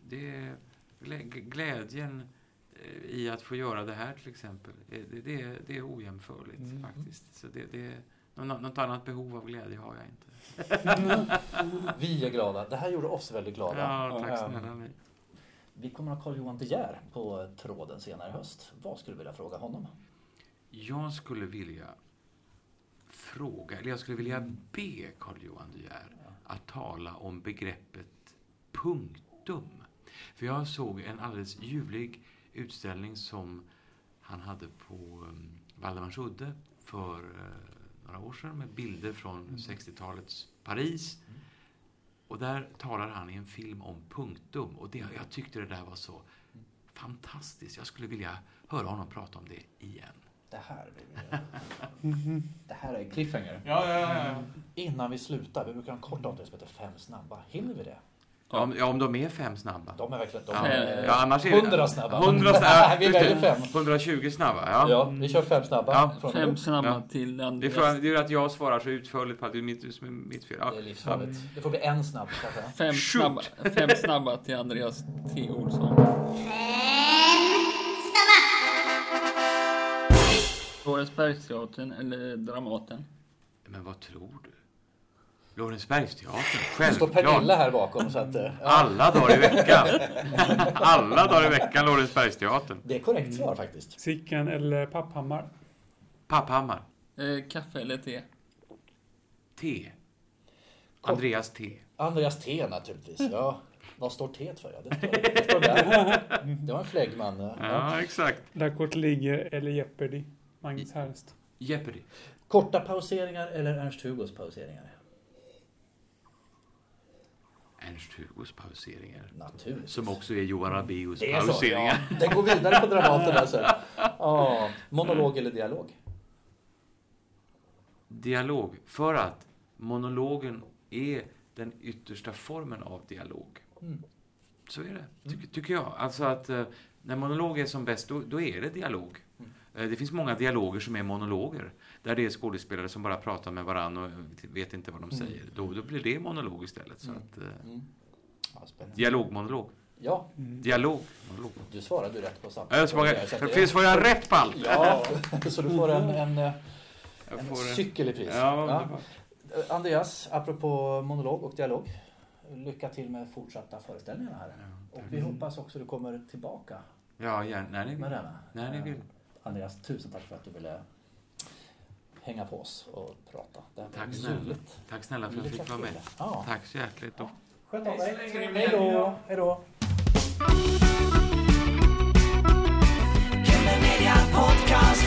det är glä- glädjen eh, i att få göra det här till exempel. Det, det, det, är- det är ojämförligt Mm. faktiskt. Så det, det, något, något annat behov av glädje har jag inte. Vi är glada. Det här gjorde oss väldigt glada. Ja, tack Ehm, snälla mig. Vi kommer att ha Carl-Johan De Geer på tråden senare i höst. Vad skulle du vilja fråga honom? Jag skulle vilja fråga, eller jag skulle vilja be Carl-Johan De Geer att tala om begreppet punktum. För jag såg en alldeles ljuvlig utställning som han hade på um, Valdemarsudde för eh, några år sedan med bilder från 60-talets Paris. Och där talar han i en film om punktum. Och det, jag tyckte det där var så fantastiskt. Jag skulle vilja höra honom prata om det igen. Det här vill vi Det här är cliffhanger. Ja, ja, ja. ja. Innan vi slutar, vi brukar ha en kort avsnitt som heter Fem snabba. Hinner vi det? Ja, om, ja, om de är fem snabba. De är verkligen... De Ja, är ja, annars är det... hundra snabba. 100 snabba. vi väljer fem. 120 snabba, ja. Ja, vi kör fem snabba. Ja. Från Fem snabba Ja. till Det är, Andreas. för, det är att jag svarar så utförligt på att det är mitt, som är mitt fel. Ja. Det är livsfarligt. Det får bli en snabb kanske. Fem Shoot. snabba, fem snabba till Andreas T. Olsson. Lorensbergsteatern eller Dramaten? Men vad tror du? Lorensbergsteatern, Det står självklart. Pernilla här bakom så att... eh, Ja, Alla dagar i veckan. Alla dagar i veckan Lorensbergsteatern. det är korrekt svar faktiskt. Sickan eller Papphammar? Papphammar. Eh, kaffe eller te? T. Andreas T. Andreas T naturligtvis. Ja. Vad står T för? Ja, det, står, det står där. Det var en fläggman. Ja. Ja, exakt. Där kort ligger eller Jeopardy? Magnus Härnst. Jeopardy. Korta pauseringar eller Ernst-Hugos pauseringar? Ernst-Hugos pauseringar. Naturligtvis. Som också är Johan Rabaeus Det är så, pauseringar. ja. Den går vidare på Dramaten alltså. Ja, monolog eller dialog? Dialog. För att monologen är den yttersta formen av dialog. Mm. Så är det, tycker, tycker jag. Alltså att eh, när monolog är som bäst, då, då är det dialog. Mm. Eh, Det finns många dialoger som är monologer. Där det är skådespelare som bara pratar med varandra och vet inte vad de Mm. säger. Då, då blir det monolog istället. Så Mm. att, eh, Mm. Ja, spännande. dialogmonolog. Ja, Dialog. Monolog. du svarade ju rätt på samma. Jag att det- för svarar jag rätt på allt. Ja, så du får en, en, eh, Jag en får en- cykel i pris. Ja, Ja. Eh, Andreas, apropå monolog och dialog. Lycka till med fortsatta föreställningar här. Och vi hoppas också du kommer tillbaka ja gärna, när ni med vill. När ni vill. Andreas, tusen tack för att du ville hänga på oss och prata. Det Tack, snälla. Tack snälla för att jag fick vara med. Ja. Tack så hjärtligt. Ja. Sköt om dig. Hej då. Hej då. Podcast,